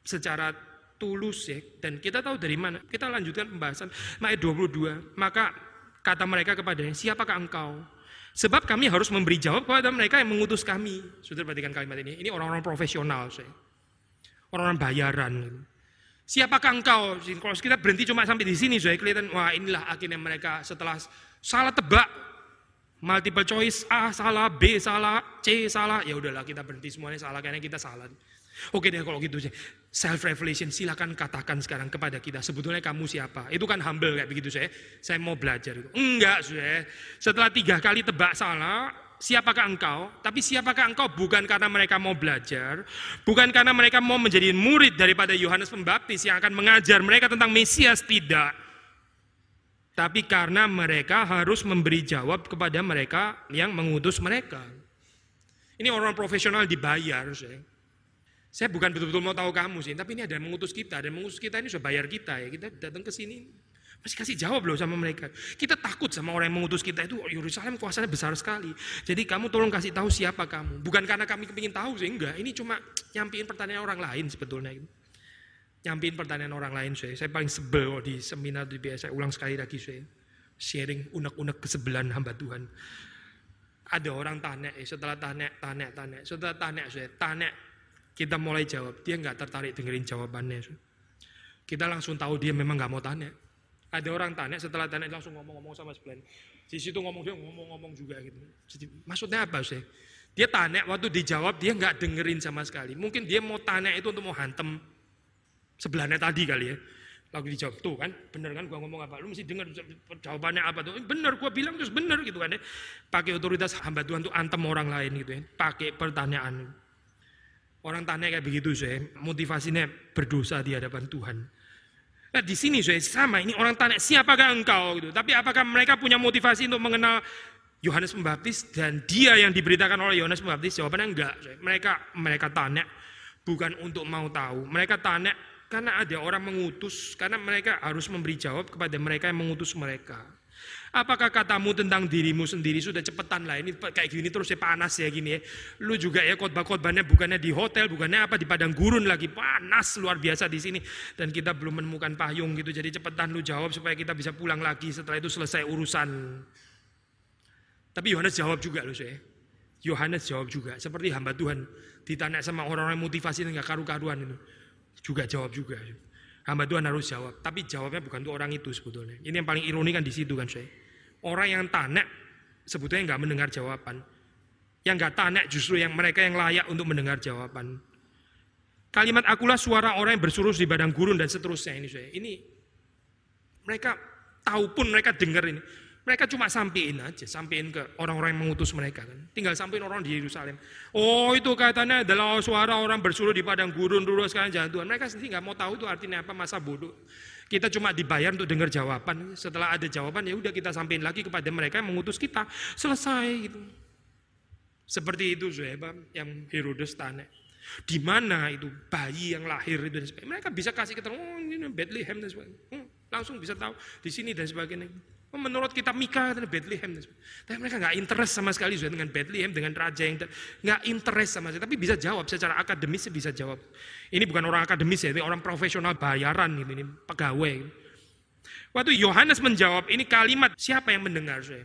secara tulus ya. Dan kita tahu dari mana. Kita lanjutkan pembahasan ayat 22. Maka kata mereka kepadanya, "Siapakah engkau?" Sebab kami harus memberi jawab kepada mereka yang mengutus kami. Sudah perhatikan kalimat ini. Ini orang-orang profesional, saya. Orang-orang bayaran. Siapakah engkau? Kalau kita berhenti cuma sampai di sini, sudah kelihatan, wah inilah akhirnya mereka setelah salah tebak, multiple choice A salah, B salah, C salah, ya udahlah kita berhenti semuanya salah karena kita salah. Oke deh kalau gitu sih. Self revelation silakan katakan sekarang kepada kita sebetulnya kamu siapa. Itu kan humble kayak begitu saya. Saya mau belajar. Enggak saya. Setelah tiga kali tebak salah, siapakah engkau? Tapi siapakah engkau bukan karena mereka mau belajar, bukan karena mereka mau menjadi murid daripada Yohanes Pembaptis yang akan mengajar mereka tentang Mesias tidak. Tapi karena mereka harus memberi jawab kepada mereka yang mengutus mereka. Ini orang profesional dibayar. Saya. Saya bukan betul-betul mau tahu kamu sih, tapi ini ada yang mengutus kita, dan mengutus kita ini sudah bayar kita ya. Kita datang ke sini, masih kasih jawab loh sama mereka. Kita takut sama orang yang mengutus kita itu, oh, Yerusalem kuasanya besar sekali. Jadi kamu tolong kasih tahu siapa kamu. Bukan karena kami kepingin tahu sih, enggak. Ini cuma nyampiin pertanyaan orang lain sebetulnya. Nyampiin pertanyaan orang lain saya. Saya paling sebel di seminar di biasa. Ulang sekali lagi saya. Sharing unek-unek kesebelan hamba Tuhan. Ada orang tanya, eh, setelah tanya, tanya, tanya. Setelah tanya saya, tanya kita mulai jawab, dia nggak tertarik dengerin jawabannya. Kita langsung tahu dia memang nggak mau tanya. Ada orang tanya, setelah tanya langsung ngomong-ngomong sama sebelah. Di situ ngomong dia ngomong-ngomong juga gitu. Maksudnya apa sih? Dia tanya, waktu dijawab dia nggak dengerin sama sekali. Mungkin dia mau tanya itu untuk mau hantem sebelahnya tadi kali ya. Lalu dijawab, tuh kan, bener kan gua ngomong apa, lu mesti denger jawabannya apa tuh. Bener, gua bilang terus bener gitu kan ya. Pakai otoritas hamba Tuhan tuh antem orang lain gitu ya. Pakai pertanyaan. Orang tanya kayak begitu saya, motivasinya berdosa di hadapan Tuhan. Nah di sini saya sama, ini orang tanya siapakah engkau gitu. Tapi apakah mereka punya motivasi untuk mengenal Yohanes Pembaptis dan dia yang diberitakan oleh Yohanes Pembaptis? Jawabannya enggak. Mereka mereka tanya bukan untuk mau tahu. Mereka tanya karena ada orang mengutus, karena mereka harus memberi jawab kepada mereka yang mengutus mereka. Apakah katamu tentang dirimu sendiri sudah cepetan lah ini kayak gini terus ya panas ya gini ya. Lu juga ya khotbah-khotbahnya bukannya di hotel, bukannya apa di padang gurun lagi panas luar biasa di sini dan kita belum menemukan payung gitu. Jadi cepetan lu jawab supaya kita bisa pulang lagi setelah itu selesai urusan. Tapi Yohanes jawab juga loh saya. Yohanes jawab juga seperti hamba Tuhan ditanya sama orang-orang motivasi yang gak karu-karuan itu. Juga jawab juga. Hamba Tuhan harus jawab, tapi jawabnya bukan untuk orang itu sebetulnya. Ini yang paling ironi kan di situ kan saya. Orang yang tanya sebetulnya nggak mendengar jawaban. Yang nggak tanya justru yang mereka yang layak untuk mendengar jawaban. Kalimat akulah suara orang yang bersurus di badang gurun dan seterusnya ini saya. Ini mereka tahu pun mereka dengar ini. Mereka cuma sampein aja, sampein ke orang-orang yang mengutus mereka kan. Tinggal sampein orang di Yerusalem. Oh itu katanya adalah suara orang bersuruh di padang gurun dulu sekarang jalan Tuhan. Mereka sendiri nggak mau tahu itu artinya apa masa bodoh. Kita cuma dibayar untuk dengar jawaban. Setelah ada jawaban ya udah kita sampein lagi kepada mereka yang mengutus kita. Selesai gitu. Seperti itu Zuhaibah yang Herodes tanya. Di mana itu bayi yang lahir itu dan sebagainya. Mereka bisa kasih keterangan, oh ini Bethlehem dan sebagainya. Hmm, langsung bisa tahu di sini dan sebagainya. Menurut kita Mika Bethlehem. Tapi mereka nggak interest sama sekali dengan Bethlehem, dengan raja yang nggak interest sama sekali. Tapi bisa jawab secara akademis bisa jawab. Ini bukan orang akademis ya, ini orang profesional bayaran ini, ini pegawai. Waktu Yohanes menjawab ini kalimat siapa yang mendengar saya?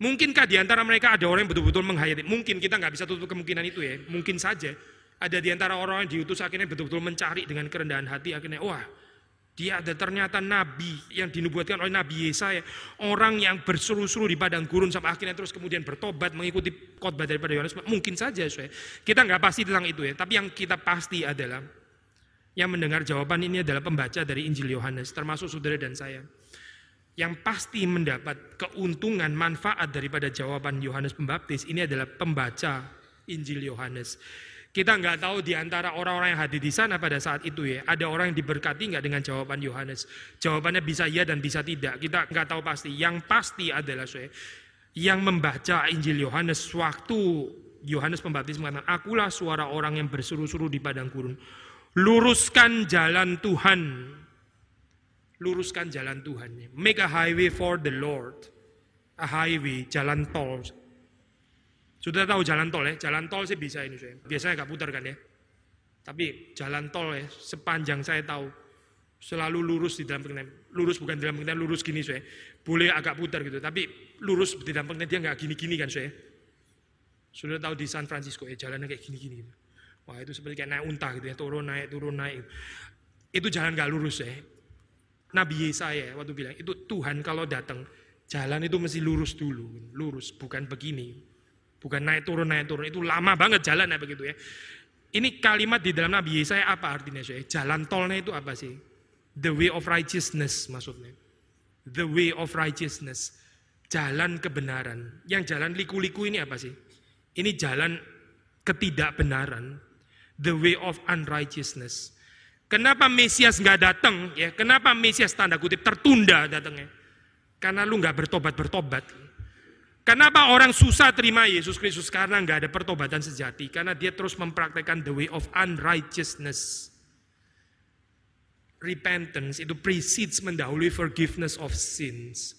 Mungkinkah di antara mereka ada orang yang betul-betul menghayati? Mungkin kita nggak bisa tutup kemungkinan itu ya. Mungkin saja ada di antara orang yang diutus akhirnya betul-betul mencari dengan kerendahan hati akhirnya wah dia ada ternyata nabi yang dinubuatkan oleh Nabi Yesaya. Orang yang berseru-seru di padang gurun sampai akhirnya terus kemudian bertobat mengikuti khotbah daripada Yohanes. Mungkin saja, saya. kita nggak pasti tentang itu ya. Tapi yang kita pasti adalah yang mendengar jawaban ini adalah pembaca dari Injil Yohanes, termasuk saudara dan saya. Yang pasti mendapat keuntungan manfaat daripada jawaban Yohanes Pembaptis ini adalah pembaca Injil Yohanes. Kita nggak tahu di antara orang-orang yang hadir di sana pada saat itu ya, ada orang yang diberkati nggak dengan jawaban Yohanes. Jawabannya bisa iya dan bisa tidak. Kita nggak tahu pasti. Yang pasti adalah saya yang membaca Injil Yohanes waktu Yohanes Pembaptis mengatakan, akulah suara orang yang berseru-seru di padang gurun. Luruskan jalan Tuhan. Luruskan jalan Tuhan. Make a highway for the Lord. A highway, jalan tol. Sudah tahu jalan tol ya? Jalan tol sih bisa ini saya. Biasanya nggak putar kan ya. Tapi jalan tol ya, sepanjang saya tahu selalu lurus di dalam pengenaan. Lurus bukan di dalam pengenaan, lurus gini saya. Boleh agak putar gitu, tapi lurus di dalam pengenaan dia nggak gini-gini kan saya. Sudah tahu di San Francisco ya jalannya kayak gini-gini gitu. Wah itu seperti kayak naik unta gitu ya, turun naik, turun naik. Itu jalan nggak lurus ya. Nabi Yesaya waktu bilang, itu Tuhan kalau datang, jalan itu mesti lurus dulu. Lurus, bukan begini. Bukan naik turun naik turun itu lama banget jalan ya begitu ya. Ini kalimat di dalam Nabi Yesaya apa artinya? Saudara? Jalan tolnya itu apa sih? The way of righteousness maksudnya. The way of righteousness. Jalan kebenaran. Yang jalan liku-liku ini apa sih? Ini jalan ketidakbenaran. The way of unrighteousness. Kenapa Mesias nggak datang? Ya, kenapa Mesias tanda kutip tertunda datangnya? Karena lu nggak bertobat bertobat. Kenapa orang susah terima Yesus Kristus? Karena nggak ada pertobatan sejati. Karena dia terus mempraktekkan the way of unrighteousness. Repentance itu precedes mendahului forgiveness of sins.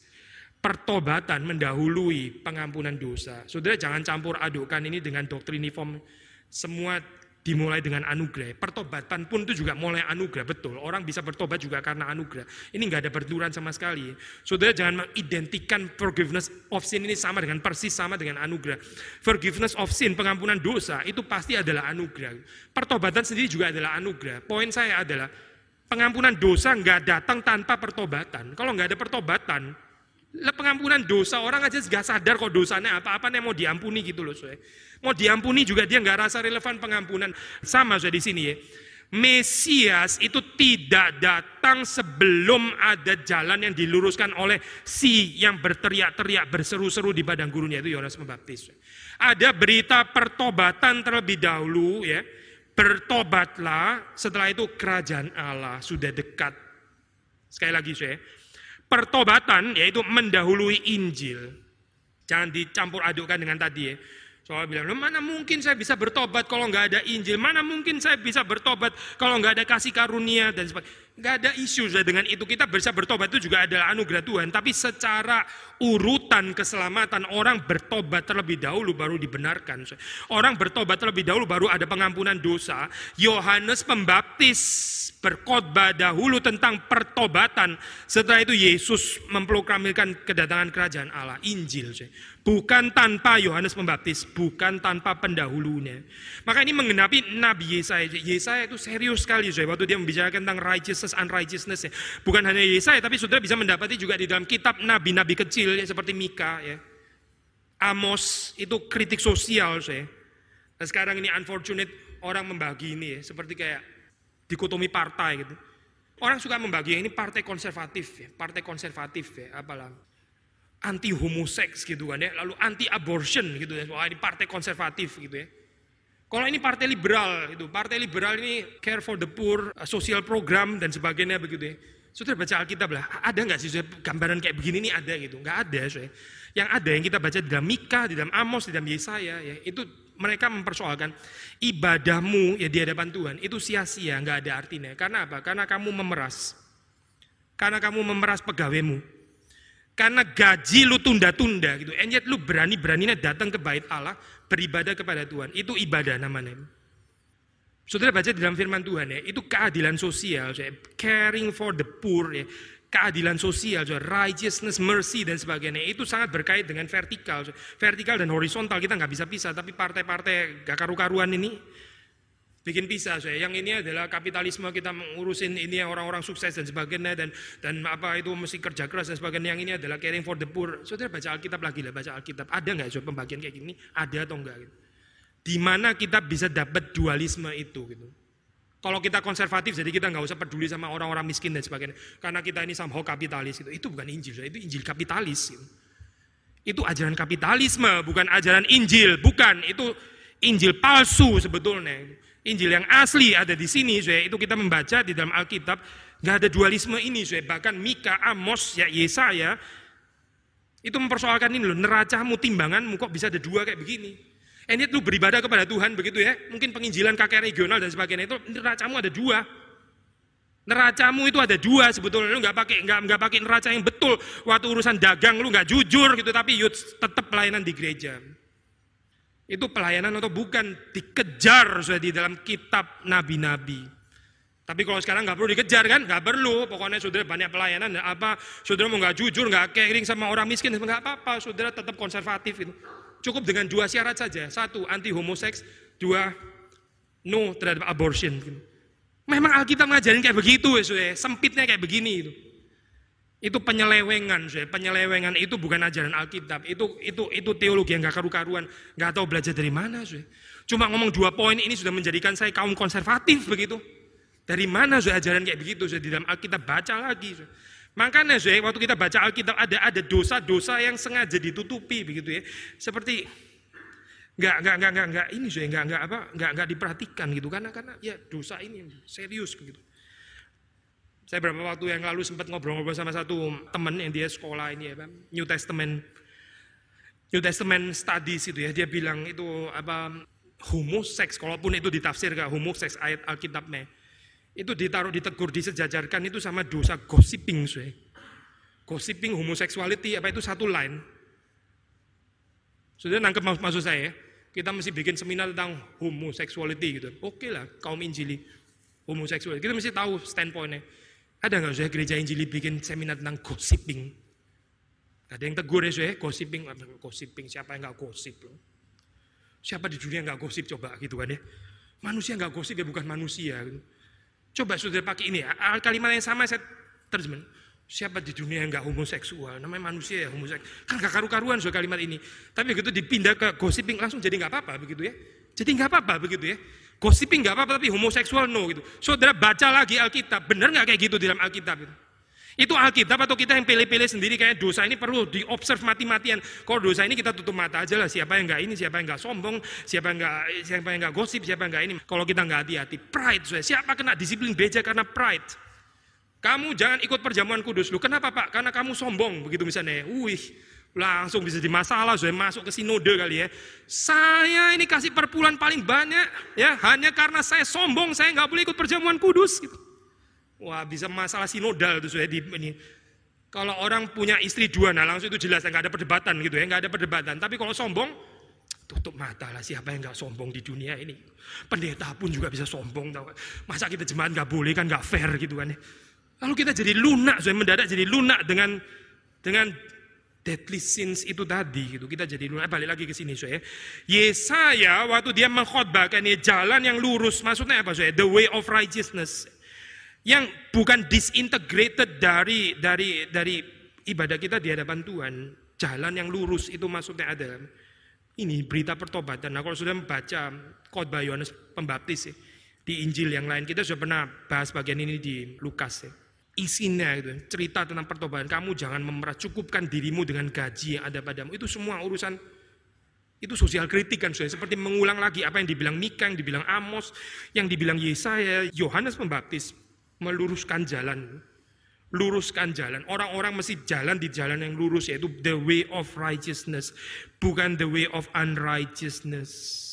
Pertobatan mendahului pengampunan dosa. Saudara jangan campur adukkan ini dengan doktriniform. Semua dimulai dengan anugerah. Pertobatan pun itu juga mulai anugerah, betul. Orang bisa bertobat juga karena anugerah. Ini nggak ada benturan sama sekali. Saudara jangan mengidentikan forgiveness of sin ini sama dengan persis sama dengan anugerah. Forgiveness of sin, pengampunan dosa, itu pasti adalah anugerah. Pertobatan sendiri juga adalah anugerah. Poin saya adalah pengampunan dosa nggak datang tanpa pertobatan. Kalau nggak ada pertobatan, pengampunan dosa orang aja nggak sadar kok dosanya apa-apa yang mau diampuni gitu loh. Soalnya. Mau diampuni juga dia nggak rasa relevan pengampunan. Sama saya di sini ya. Mesias itu tidak datang sebelum ada jalan yang diluruskan oleh si yang berteriak-teriak berseru-seru di padang gurunnya itu Yohanes Pembaptis. Ada berita pertobatan terlebih dahulu ya. Bertobatlah, setelah itu kerajaan Allah sudah dekat. Sekali lagi saya, pertobatan yaitu mendahului Injil. Jangan dicampur adukkan dengan tadi ya. Soal bilang, mana mungkin saya bisa bertobat kalau nggak ada Injil? Mana mungkin saya bisa bertobat kalau nggak ada kasih karunia dan sebagainya? Nggak ada isu dengan itu. Kita bisa bertobat itu juga adalah anugerah Tuhan. Tapi secara urutan keselamatan orang bertobat terlebih dahulu baru dibenarkan. Orang bertobat terlebih dahulu baru ada pengampunan dosa. Yohanes Pembaptis berkhotbah dahulu tentang pertobatan. Setelah itu Yesus memproklamirkan kedatangan kerajaan Allah, Injil. Bukan tanpa Yohanes Pembaptis, bukan tanpa pendahulunya. Maka ini mengenapi Nabi Yesaya. Yesaya itu serius sekali saya waktu dia membicarakan tentang righteousness, unrighteousness. Ya. Bukan hanya Yesaya, tapi sudah bisa mendapati juga di dalam kitab nabi-nabi kecil ya, seperti Mika. Ya. Amos itu kritik sosial saya. Dan sekarang ini unfortunate orang membagi ini ya, seperti kayak dikotomi partai gitu. Orang suka membagi ini partai konservatif ya, partai konservatif ya, apalah anti homoseks gitu kan ya, lalu anti abortion gitu ya. Wah, ini partai konservatif gitu ya. Kalau ini partai liberal itu, partai liberal ini care for the poor, social program dan sebagainya begitu ya. Sudah baca Alkitab lah, ada nggak sih gambaran kayak begini ini ada gitu? Nggak ada, saya. Yang ada yang kita baca di dalam Mika, di dalam Amos, di dalam Yesaya, ya itu mereka mempersoalkan ibadahmu ya di hadapan Tuhan itu sia-sia, nggak ada artinya. Karena apa? Karena kamu memeras, karena kamu memeras pegawaimu, karena gaji lu tunda-tunda gitu. And yet lu berani-beraninya datang ke bait Allah, beribadah kepada Tuhan. Itu ibadah namanya. Saudara baca dalam firman Tuhan ya, itu keadilan sosial, ya, caring for the poor ya, keadilan sosial, ya, righteousness, mercy dan sebagainya. Itu sangat berkait dengan vertikal, ya. vertikal dan horizontal kita nggak bisa pisah. Tapi partai-partai gak karu-karuan ini bikin pisah saya. Yang ini adalah kapitalisme kita mengurusin ini orang-orang sukses dan sebagainya dan dan apa itu mesti kerja keras dan sebagainya. Yang ini adalah caring for the poor. Saudara baca Alkitab lagi lah, baca Alkitab. Ada nggak so pembagian kayak gini? Ada atau enggak? Gitu. Di mana kita bisa dapat dualisme itu gitu. Kalau kita konservatif, jadi kita nggak usah peduli sama orang-orang miskin dan sebagainya. Karena kita ini somehow kapitalis gitu. Itu bukan Injil, itu Injil kapitalis. Gitu. Itu ajaran kapitalisme, bukan ajaran Injil, bukan. Itu Injil palsu sebetulnya. Injil yang asli ada di sini, saya itu kita membaca di dalam Alkitab, nggak ada dualisme ini, saya bahkan Mika, Amos, ya Yesaya itu mempersoalkan ini loh, neracamu, timbanganmu kok bisa ada dua kayak begini. Ini tuh beribadah kepada Tuhan begitu ya, mungkin penginjilan kakek regional dan sebagainya itu neracamu ada dua. Neracamu itu ada dua sebetulnya, lu nggak pakai nggak nggak pakai neraca yang betul. Waktu urusan dagang lu nggak jujur gitu, tapi tetap pelayanan di gereja. Itu pelayanan atau bukan dikejar sudah di dalam kitab nabi-nabi. Tapi kalau sekarang nggak perlu dikejar kan, nggak perlu. Pokoknya saudara banyak pelayanan, apa saudara mau nggak jujur, nggak caring sama orang miskin, nggak apa-apa. Saudara tetap konservatif itu. Cukup dengan dua syarat saja. Satu, anti homoseks. Dua, no terhadap abortion. Memang Alkitab ngajarin kayak begitu ya, saudara. Sempitnya kayak begini itu. Itu penyelewengan, saya. Penyelewengan itu bukan ajaran Alkitab. Itu itu itu teologi yang gak karu-karuan. Gak tahu belajar dari mana, saya. Cuma ngomong dua poin ini sudah menjadikan saya kaum konservatif begitu. Dari mana saya ajaran kayak begitu? Saya di dalam Alkitab baca lagi. Saya. Makanya saya waktu kita baca Alkitab ada ada dosa-dosa yang sengaja ditutupi begitu ya. Seperti nggak nggak nggak nggak nggak ini saya nggak nggak apa nggak nggak diperhatikan gitu karena karena ya dosa ini serius begitu. Saya beberapa waktu yang lalu sempat ngobrol-ngobrol sama satu teman yang dia sekolah ini ya, New Testament New Testament Studies itu ya, dia bilang itu apa homoseks, kalaupun itu ditafsir ke homoseks ayat Alkitabnya, itu ditaruh ditegur disejajarkan itu sama dosa gossiping, saya. Gossiping homoseksuality apa itu satu line. Sudah nangkep maksud saya? Kita mesti bikin seminar tentang homoseksuality gitu. Oke lah, kaum Injili homoseksual. Kita mesti tahu standpointnya. Ada nggak saya gereja Injili bikin seminar tentang gossiping? Ada yang tegur ya saya, gossiping, gossiping siapa yang nggak gosip loh? Siapa di dunia nggak gosip coba gitu kan ya? Manusia nggak gosip ya bukan manusia. Coba sudah pakai ini ya, kalimat yang sama saya terjemahin. Siapa di dunia yang nggak homoseksual? Namanya manusia ya homoseksual. Kan gak karu-karuan soal kalimat ini. Tapi begitu dipindah ke gossiping langsung jadi nggak apa-apa begitu ya. Jadi nggak apa-apa begitu ya. Gossiping nggak apa-apa, tapi homoseksual no gitu. Saudara baca lagi Alkitab, benar nggak kayak gitu di dalam Alkitab itu? Itu Alkitab atau kita yang pilih-pilih sendiri kayak dosa ini perlu diobserv mati-matian. Kalau dosa ini kita tutup mata aja lah. Siapa yang nggak ini, siapa yang nggak sombong, siapa yang nggak siapa yang nggak gosip, siapa yang nggak ini. Kalau kita nggak hati-hati, pride. Siapa kena disiplin beja karena pride? Kamu jangan ikut perjamuan kudus. Lu kenapa pak? Karena kamu sombong begitu misalnya. Wih, langsung bisa jadi masalah saya masuk ke sinode kali ya. Saya ini kasih perpuluhan paling banyak ya. Hanya karena saya sombong saya nggak boleh ikut perjamuan kudus gitu. wah bisa masalah sinodal itu saya di ini. Kalau orang punya istri dua nah langsung itu jelas nggak ada perdebatan gitu ya. Nggak ada perdebatan. Tapi kalau sombong tutup mata lah siapa yang nggak sombong di dunia ini. Pendeta pun juga bisa sombong tahu masa kita jemaat nggak boleh kan nggak fair gitu kan ya. Lalu kita jadi lunak saya mendadak jadi lunak dengan dengan deadly sins itu tadi gitu. Kita jadi lunak balik lagi ke sini ya. Yesaya waktu dia mengkhotbahkan ya jalan yang lurus maksudnya apa ya? The way of righteousness. Yang bukan disintegrated dari dari dari ibadah kita di hadapan Tuhan. Jalan yang lurus itu maksudnya ada. Ini berita pertobatan. Nah kalau sudah membaca khotbah Yohanes Pembaptis ya, di Injil yang lain kita sudah pernah bahas bagian ini di Lukas ya isinya itu cerita tentang pertobatan kamu jangan memerah cukupkan dirimu dengan gaji yang ada padamu. Itu semua urusan itu sosial kritik kan seperti mengulang lagi apa yang dibilang Mika yang dibilang Amos yang dibilang Yesaya. Yohanes Pembaptis meluruskan jalan. Luruskan jalan. Orang-orang mesti jalan di jalan yang lurus yaitu the way of righteousness bukan the way of unrighteousness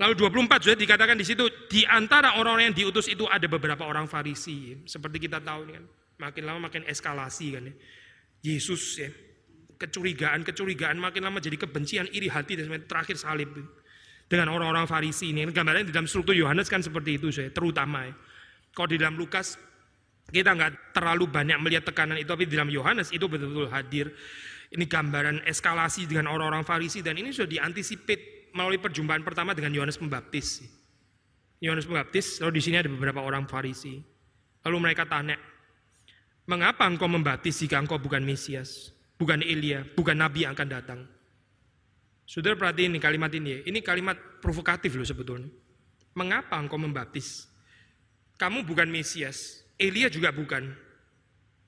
Lalu 24 sudah dikatakan di situ di antara orang-orang yang diutus itu ada beberapa orang Farisi. Seperti kita tahu kan, makin lama makin eskalasi kan ya. Yesus ya, kecurigaan-kecurigaan makin lama jadi kebencian, iri hati dan terakhir salib dengan orang-orang Farisi ini. Gambarnya di dalam struktur Yohanes kan seperti itu saya, terutama ya. Kalau di dalam Lukas kita nggak terlalu banyak melihat tekanan itu, tapi di dalam Yohanes itu betul-betul hadir. Ini gambaran eskalasi dengan orang-orang Farisi dan ini sudah diantisipasi melalui perjumpaan pertama dengan Yohanes Pembaptis. Yohanes Pembaptis, lalu di sini ada beberapa orang Farisi. Lalu mereka tanya, mengapa engkau membaptis jika engkau bukan Mesias, bukan Elia, bukan Nabi yang akan datang? Saudara perhatiin ini kalimat ini ya, ini kalimat provokatif loh sebetulnya. Mengapa engkau membaptis? Kamu bukan Mesias, Elia juga bukan.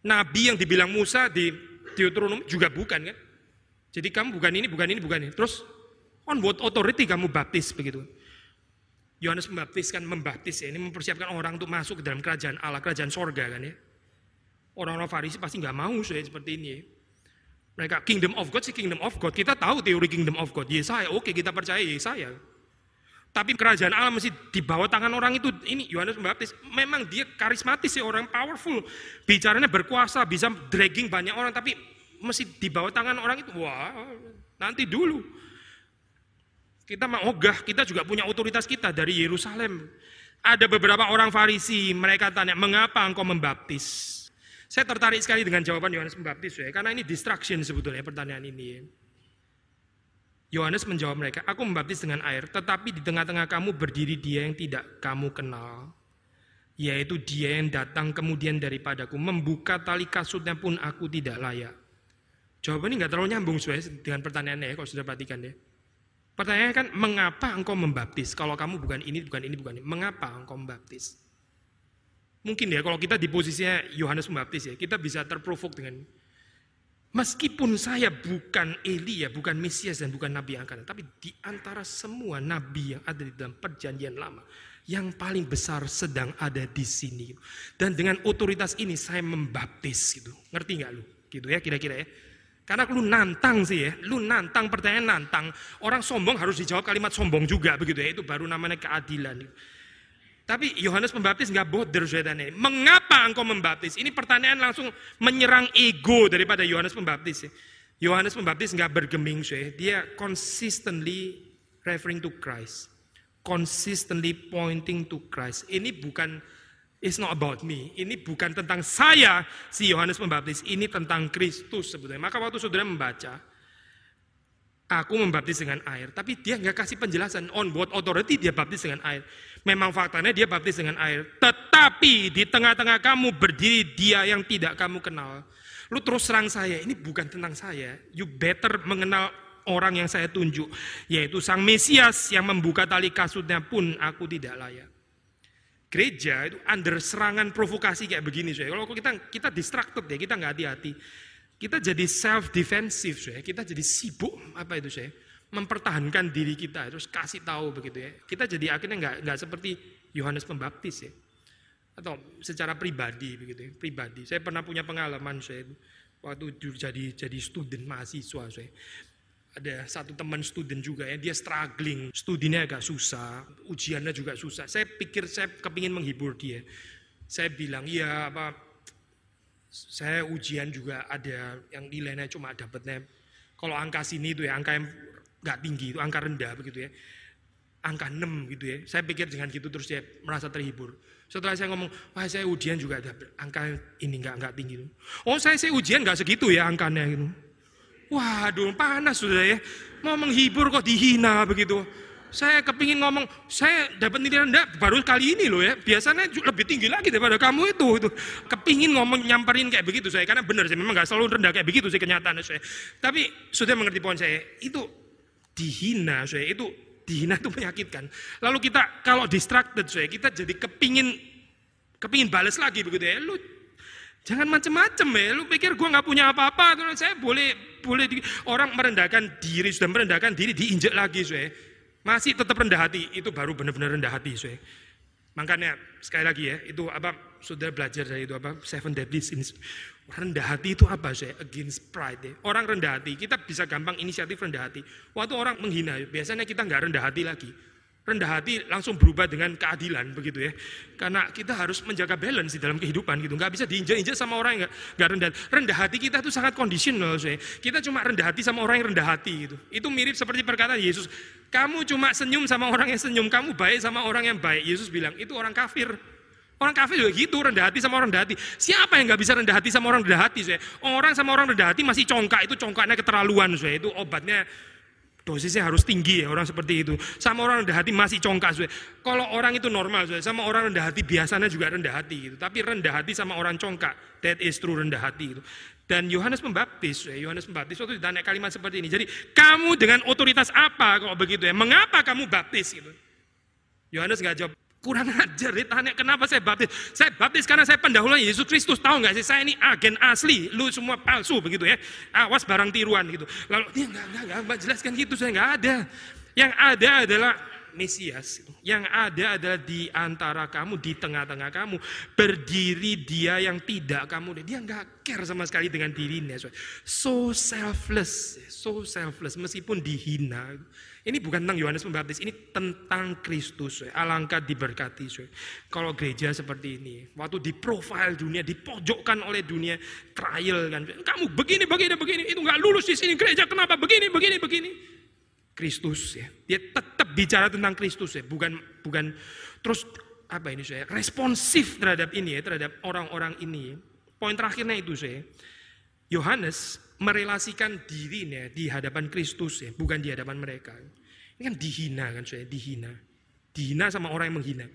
Nabi yang dibilang Musa di Deuteronomi juga bukan kan? Jadi kamu bukan ini, bukan ini, bukan ini. Terus On what authority kamu baptis begitu. Yohanes membaptis kan membaptis ya, ini mempersiapkan orang untuk masuk ke dalam kerajaan Allah, kerajaan sorga kan ya. Orang-orang Farisi pasti nggak mau saya seperti ini. Ya. Mereka kingdom of God sih kingdom of God. Kita tahu teori kingdom of God. Yesaya, oke kita percaya Yesaya. Tapi kerajaan Allah mesti di bawah tangan orang itu. Ini Yohanes Pembaptis. Memang dia karismatis sih orang powerful. Bicaranya berkuasa, bisa dragging banyak orang. Tapi mesti di bawah tangan orang itu. Wah, nanti dulu. Kita mau ogah, kita juga punya otoritas kita dari Yerusalem. Ada beberapa orang Farisi, mereka tanya, mengapa engkau membaptis? Saya tertarik sekali dengan jawaban Yohanes Pembaptis ya, karena ini distraction sebetulnya pertanyaan ini. Yohanes menjawab mereka, aku membaptis dengan air, tetapi di tengah-tengah kamu berdiri dia yang tidak kamu kenal. yaitu dia yang datang kemudian daripadaku, membuka tali kasutnya pun aku tidak layak. Jawaban ini nggak terlalu nyambung sesuai dengan pertanyaannya ya, kalau sudah perhatikan ya. Pertanyaannya kan, mengapa engkau membaptis? Kalau kamu bukan ini, bukan ini, bukan ini. Mengapa engkau membaptis? Mungkin ya, kalau kita di posisinya Yohanes Pembaptis ya, kita bisa terprovok dengan Meskipun saya bukan Elia, bukan Mesias dan bukan Nabi yang akan tapi di antara semua Nabi yang ada di dalam perjanjian lama, yang paling besar sedang ada di sini. Dan dengan otoritas ini saya membaptis gitu. Ngerti nggak lu? Gitu ya kira-kira ya. Karena lu nantang sih ya, lu nantang pertanyaan nantang. Orang sombong harus dijawab kalimat sombong juga begitu ya. Itu baru namanya keadilan. Tapi Yohanes Pembaptis nggak bodoh ini. Mengapa engkau membaptis? Ini pertanyaan langsung menyerang ego daripada Yohanes Pembaptis. Ya. Yohanes Pembaptis nggak bergeming, saya. dia consistently referring to Christ, consistently pointing to Christ. Ini bukan It's not about me. Ini bukan tentang saya, si Yohanes Pembaptis. Ini tentang Kristus sebetulnya. Maka waktu saudara membaca, aku membaptis dengan air. Tapi dia nggak kasih penjelasan on what authority dia baptis dengan air. Memang faktanya dia baptis dengan air. Tetapi di tengah-tengah kamu berdiri dia yang tidak kamu kenal. Lu terus serang saya, ini bukan tentang saya. You better mengenal orang yang saya tunjuk. Yaitu Sang Mesias yang membuka tali kasutnya pun aku tidak layak. Gereja itu under serangan provokasi kayak begini. Saya. Kalau kita kita distracted ya, kita nggak hati-hati. Kita jadi self defensive, saya. kita jadi sibuk apa itu saya mempertahankan diri kita terus kasih tahu begitu ya kita jadi akhirnya nggak nggak seperti Yohanes Pembaptis ya atau secara pribadi begitu ya pribadi saya pernah punya pengalaman saya waktu jadi jadi student mahasiswa saya ada satu teman student juga ya dia struggling. Studinya agak susah ujiannya juga susah. Saya pikir saya kepingin menghibur dia. Saya bilang iya apa saya ujian juga ada yang nilainya cuma dapatnya kalau angka sini itu ya angka yang nggak tinggi itu angka rendah begitu ya angka 6 gitu ya. Saya pikir dengan gitu terus saya merasa terhibur. Setelah saya ngomong wah saya ujian juga ada angka ini nggak nggak tinggi. Oh saya saya ujian nggak segitu ya angkanya gitu waduh panas sudah ya mau menghibur kok dihina begitu saya kepingin ngomong, saya dapat nilai rendah baru kali ini loh ya. Biasanya lebih tinggi lagi daripada kamu itu. itu. Kepingin ngomong nyamperin kayak begitu saya, karena benar saya memang nggak selalu rendah kayak begitu sih kenyataannya saya. Tapi sudah mengerti poin saya, itu dihina saya itu dihina itu menyakitkan lalu kita kalau distracted saya kita jadi kepingin kepingin balas lagi begitu ya lu jangan macem-macem ya lu pikir gua nggak punya apa-apa saya boleh boleh di, orang merendahkan diri sudah merendahkan diri diinjak lagi saya masih tetap rendah hati itu baru benar-benar rendah hati saya makanya sekali lagi ya itu apa sudah belajar dari itu apa seven deadly sins Rendah hati itu apa saya? Against pride. Ya. Orang rendah hati, kita bisa gampang inisiatif rendah hati. Waktu orang menghina, biasanya kita nggak rendah hati lagi. Rendah hati langsung berubah dengan keadilan begitu ya. Karena kita harus menjaga balance di dalam kehidupan gitu. Nggak bisa diinjak-injak sama orang yang nggak, rendah. Rendah hati kita itu sangat conditional saya. Kita cuma rendah hati sama orang yang rendah hati gitu. Itu mirip seperti perkataan Yesus. Kamu cuma senyum sama orang yang senyum. Kamu baik sama orang yang baik. Yesus bilang itu orang kafir. Orang kafir juga gitu, rendah hati sama orang rendah hati. Siapa yang nggak bisa rendah hati sama orang rendah hati? Saya? Orang sama orang rendah hati masih congkak, itu congkaknya keterlaluan. Saya. Itu obatnya dosisnya harus tinggi ya orang seperti itu. Sama orang rendah hati masih congkak. Kalau orang itu normal, saya. sama orang rendah hati biasanya juga rendah hati. Gitu. Tapi rendah hati sama orang congkak, that is true rendah hati. Gitu. Dan Yohanes Pembaptis, Yohanes Pembaptis waktu ditanya kalimat seperti ini. Jadi kamu dengan otoritas apa kalau begitu ya? Mengapa kamu baptis gitu? Yohanes nggak jawab, Kurang ajar, ditanya kenapa saya baptis. Saya baptis karena saya pendahuluan Yesus Kristus. Tahu nggak sih, saya ini agen asli. Lu semua palsu begitu ya. Awas barang tiruan gitu. Lalu dia nggak, nggak, nggak, jelaskan gitu, saya nggak ada. Yang ada adalah Mesias. Yang ada adalah di antara kamu, di tengah-tengah kamu. Berdiri dia yang tidak kamu. Dia nggak care sama sekali dengan dirinya. So selfless. So selfless. Meskipun dihina. Ini bukan tentang Yohanes Pembaptis, ini tentang Kristus. Alangkah diberkati. Kalau gereja seperti ini, waktu di profile dunia, dipojokkan oleh dunia, trial kan. Kamu begini, begini, begini, itu nggak lulus di sini gereja, kenapa begini, begini, begini. Kristus ya. Dia tetap bicara tentang Kristus ya, bukan bukan terus apa ini saya responsif terhadap ini ya, terhadap orang-orang ini. Poin terakhirnya itu saya. Yohanes merelasikan dirinya di hadapan Kristus ya, bukan di hadapan mereka. Ini kan dihina kan saya, dihina. Dihina sama orang yang menghina.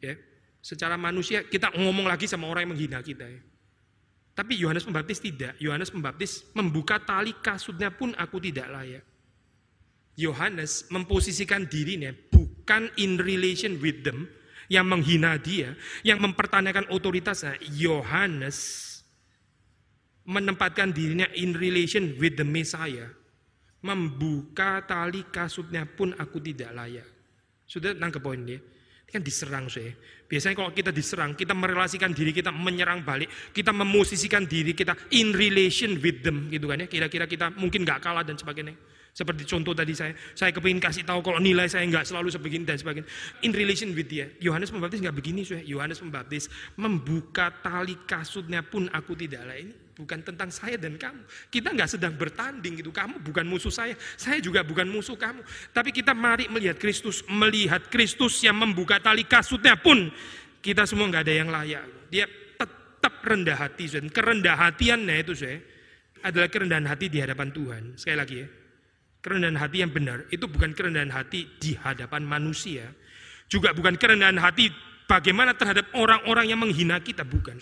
Ya. Secara manusia kita ngomong lagi sama orang yang menghina kita ya. Tapi Yohanes Pembaptis tidak. Yohanes Pembaptis membuka tali kasutnya pun aku tidak layak. Yohanes memposisikan dirinya bukan in relation with them, yang menghina dia, yang mempertanyakan otoritasnya. Yohanes menempatkan dirinya in relation with the Messiah. Membuka tali kasutnya pun aku tidak layak. Sudah nangkep poin dia? kan diserang saya. Biasanya kalau kita diserang, kita merelasikan diri kita menyerang balik, kita memosisikan diri kita in relation with them gitu kan ya. Kira-kira kita mungkin nggak kalah dan sebagainya. Seperti contoh tadi saya, saya kepingin kasih tahu kalau nilai saya nggak selalu sebegini dan sebagainya. In relation with dia. Yohanes Pembaptis nggak begini, saya. Yohanes Pembaptis membuka tali kasutnya pun aku tidak lah. Ini bukan tentang saya dan kamu. Kita nggak sedang bertanding gitu. Kamu bukan musuh saya, saya juga bukan musuh kamu. Tapi kita mari melihat Kristus, melihat Kristus yang membuka tali kasutnya pun kita semua nggak ada yang layak. Dia tetap rendah hati, dan kerendah hatiannya itu saya adalah kerendahan hati di hadapan Tuhan. Sekali lagi ya, Kerendahan hati yang benar itu bukan kerendahan hati di hadapan manusia. Juga bukan kerendahan hati bagaimana terhadap orang-orang yang menghina kita. Bukan.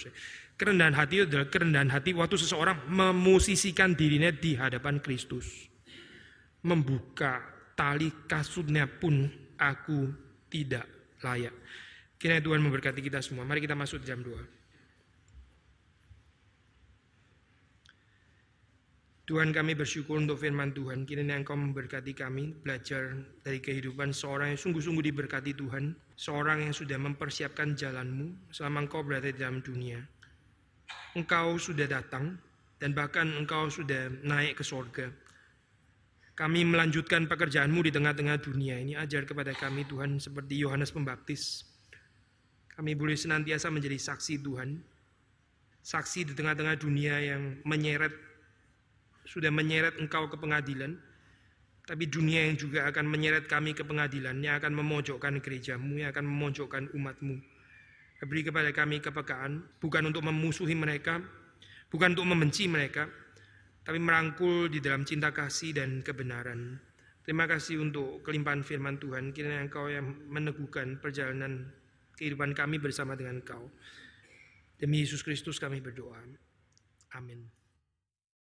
Kerendahan hati itu adalah kerendahan hati waktu seseorang memosisikan dirinya di hadapan Kristus. Membuka tali kasutnya pun aku tidak layak. Kiranya Tuhan memberkati kita semua. Mari kita masuk jam 2. Tuhan kami bersyukur untuk firman Tuhan. Kiranya Engkau memberkati kami belajar dari kehidupan seorang yang sungguh-sungguh diberkati Tuhan. Seorang yang sudah mempersiapkan jalanmu selama Engkau berada di dalam dunia. Engkau sudah datang dan bahkan Engkau sudah naik ke sorga. Kami melanjutkan pekerjaanmu di tengah-tengah dunia ini. Ajar kepada kami Tuhan seperti Yohanes Pembaptis. Kami boleh senantiasa menjadi saksi Tuhan. Saksi di tengah-tengah dunia yang menyeret sudah menyeret engkau ke pengadilan, tapi dunia yang juga akan menyeret kami ke pengadilan, yang akan memojokkan gerejamu, yang akan memojokkan umatmu. Beri kepada kami kepekaan, bukan untuk memusuhi mereka, bukan untuk membenci mereka, tapi merangkul di dalam cinta kasih dan kebenaran. Terima kasih untuk kelimpahan firman Tuhan. Kiranya Engkau yang meneguhkan perjalanan kehidupan kami bersama dengan Engkau. Demi Yesus Kristus kami berdoa. Amin.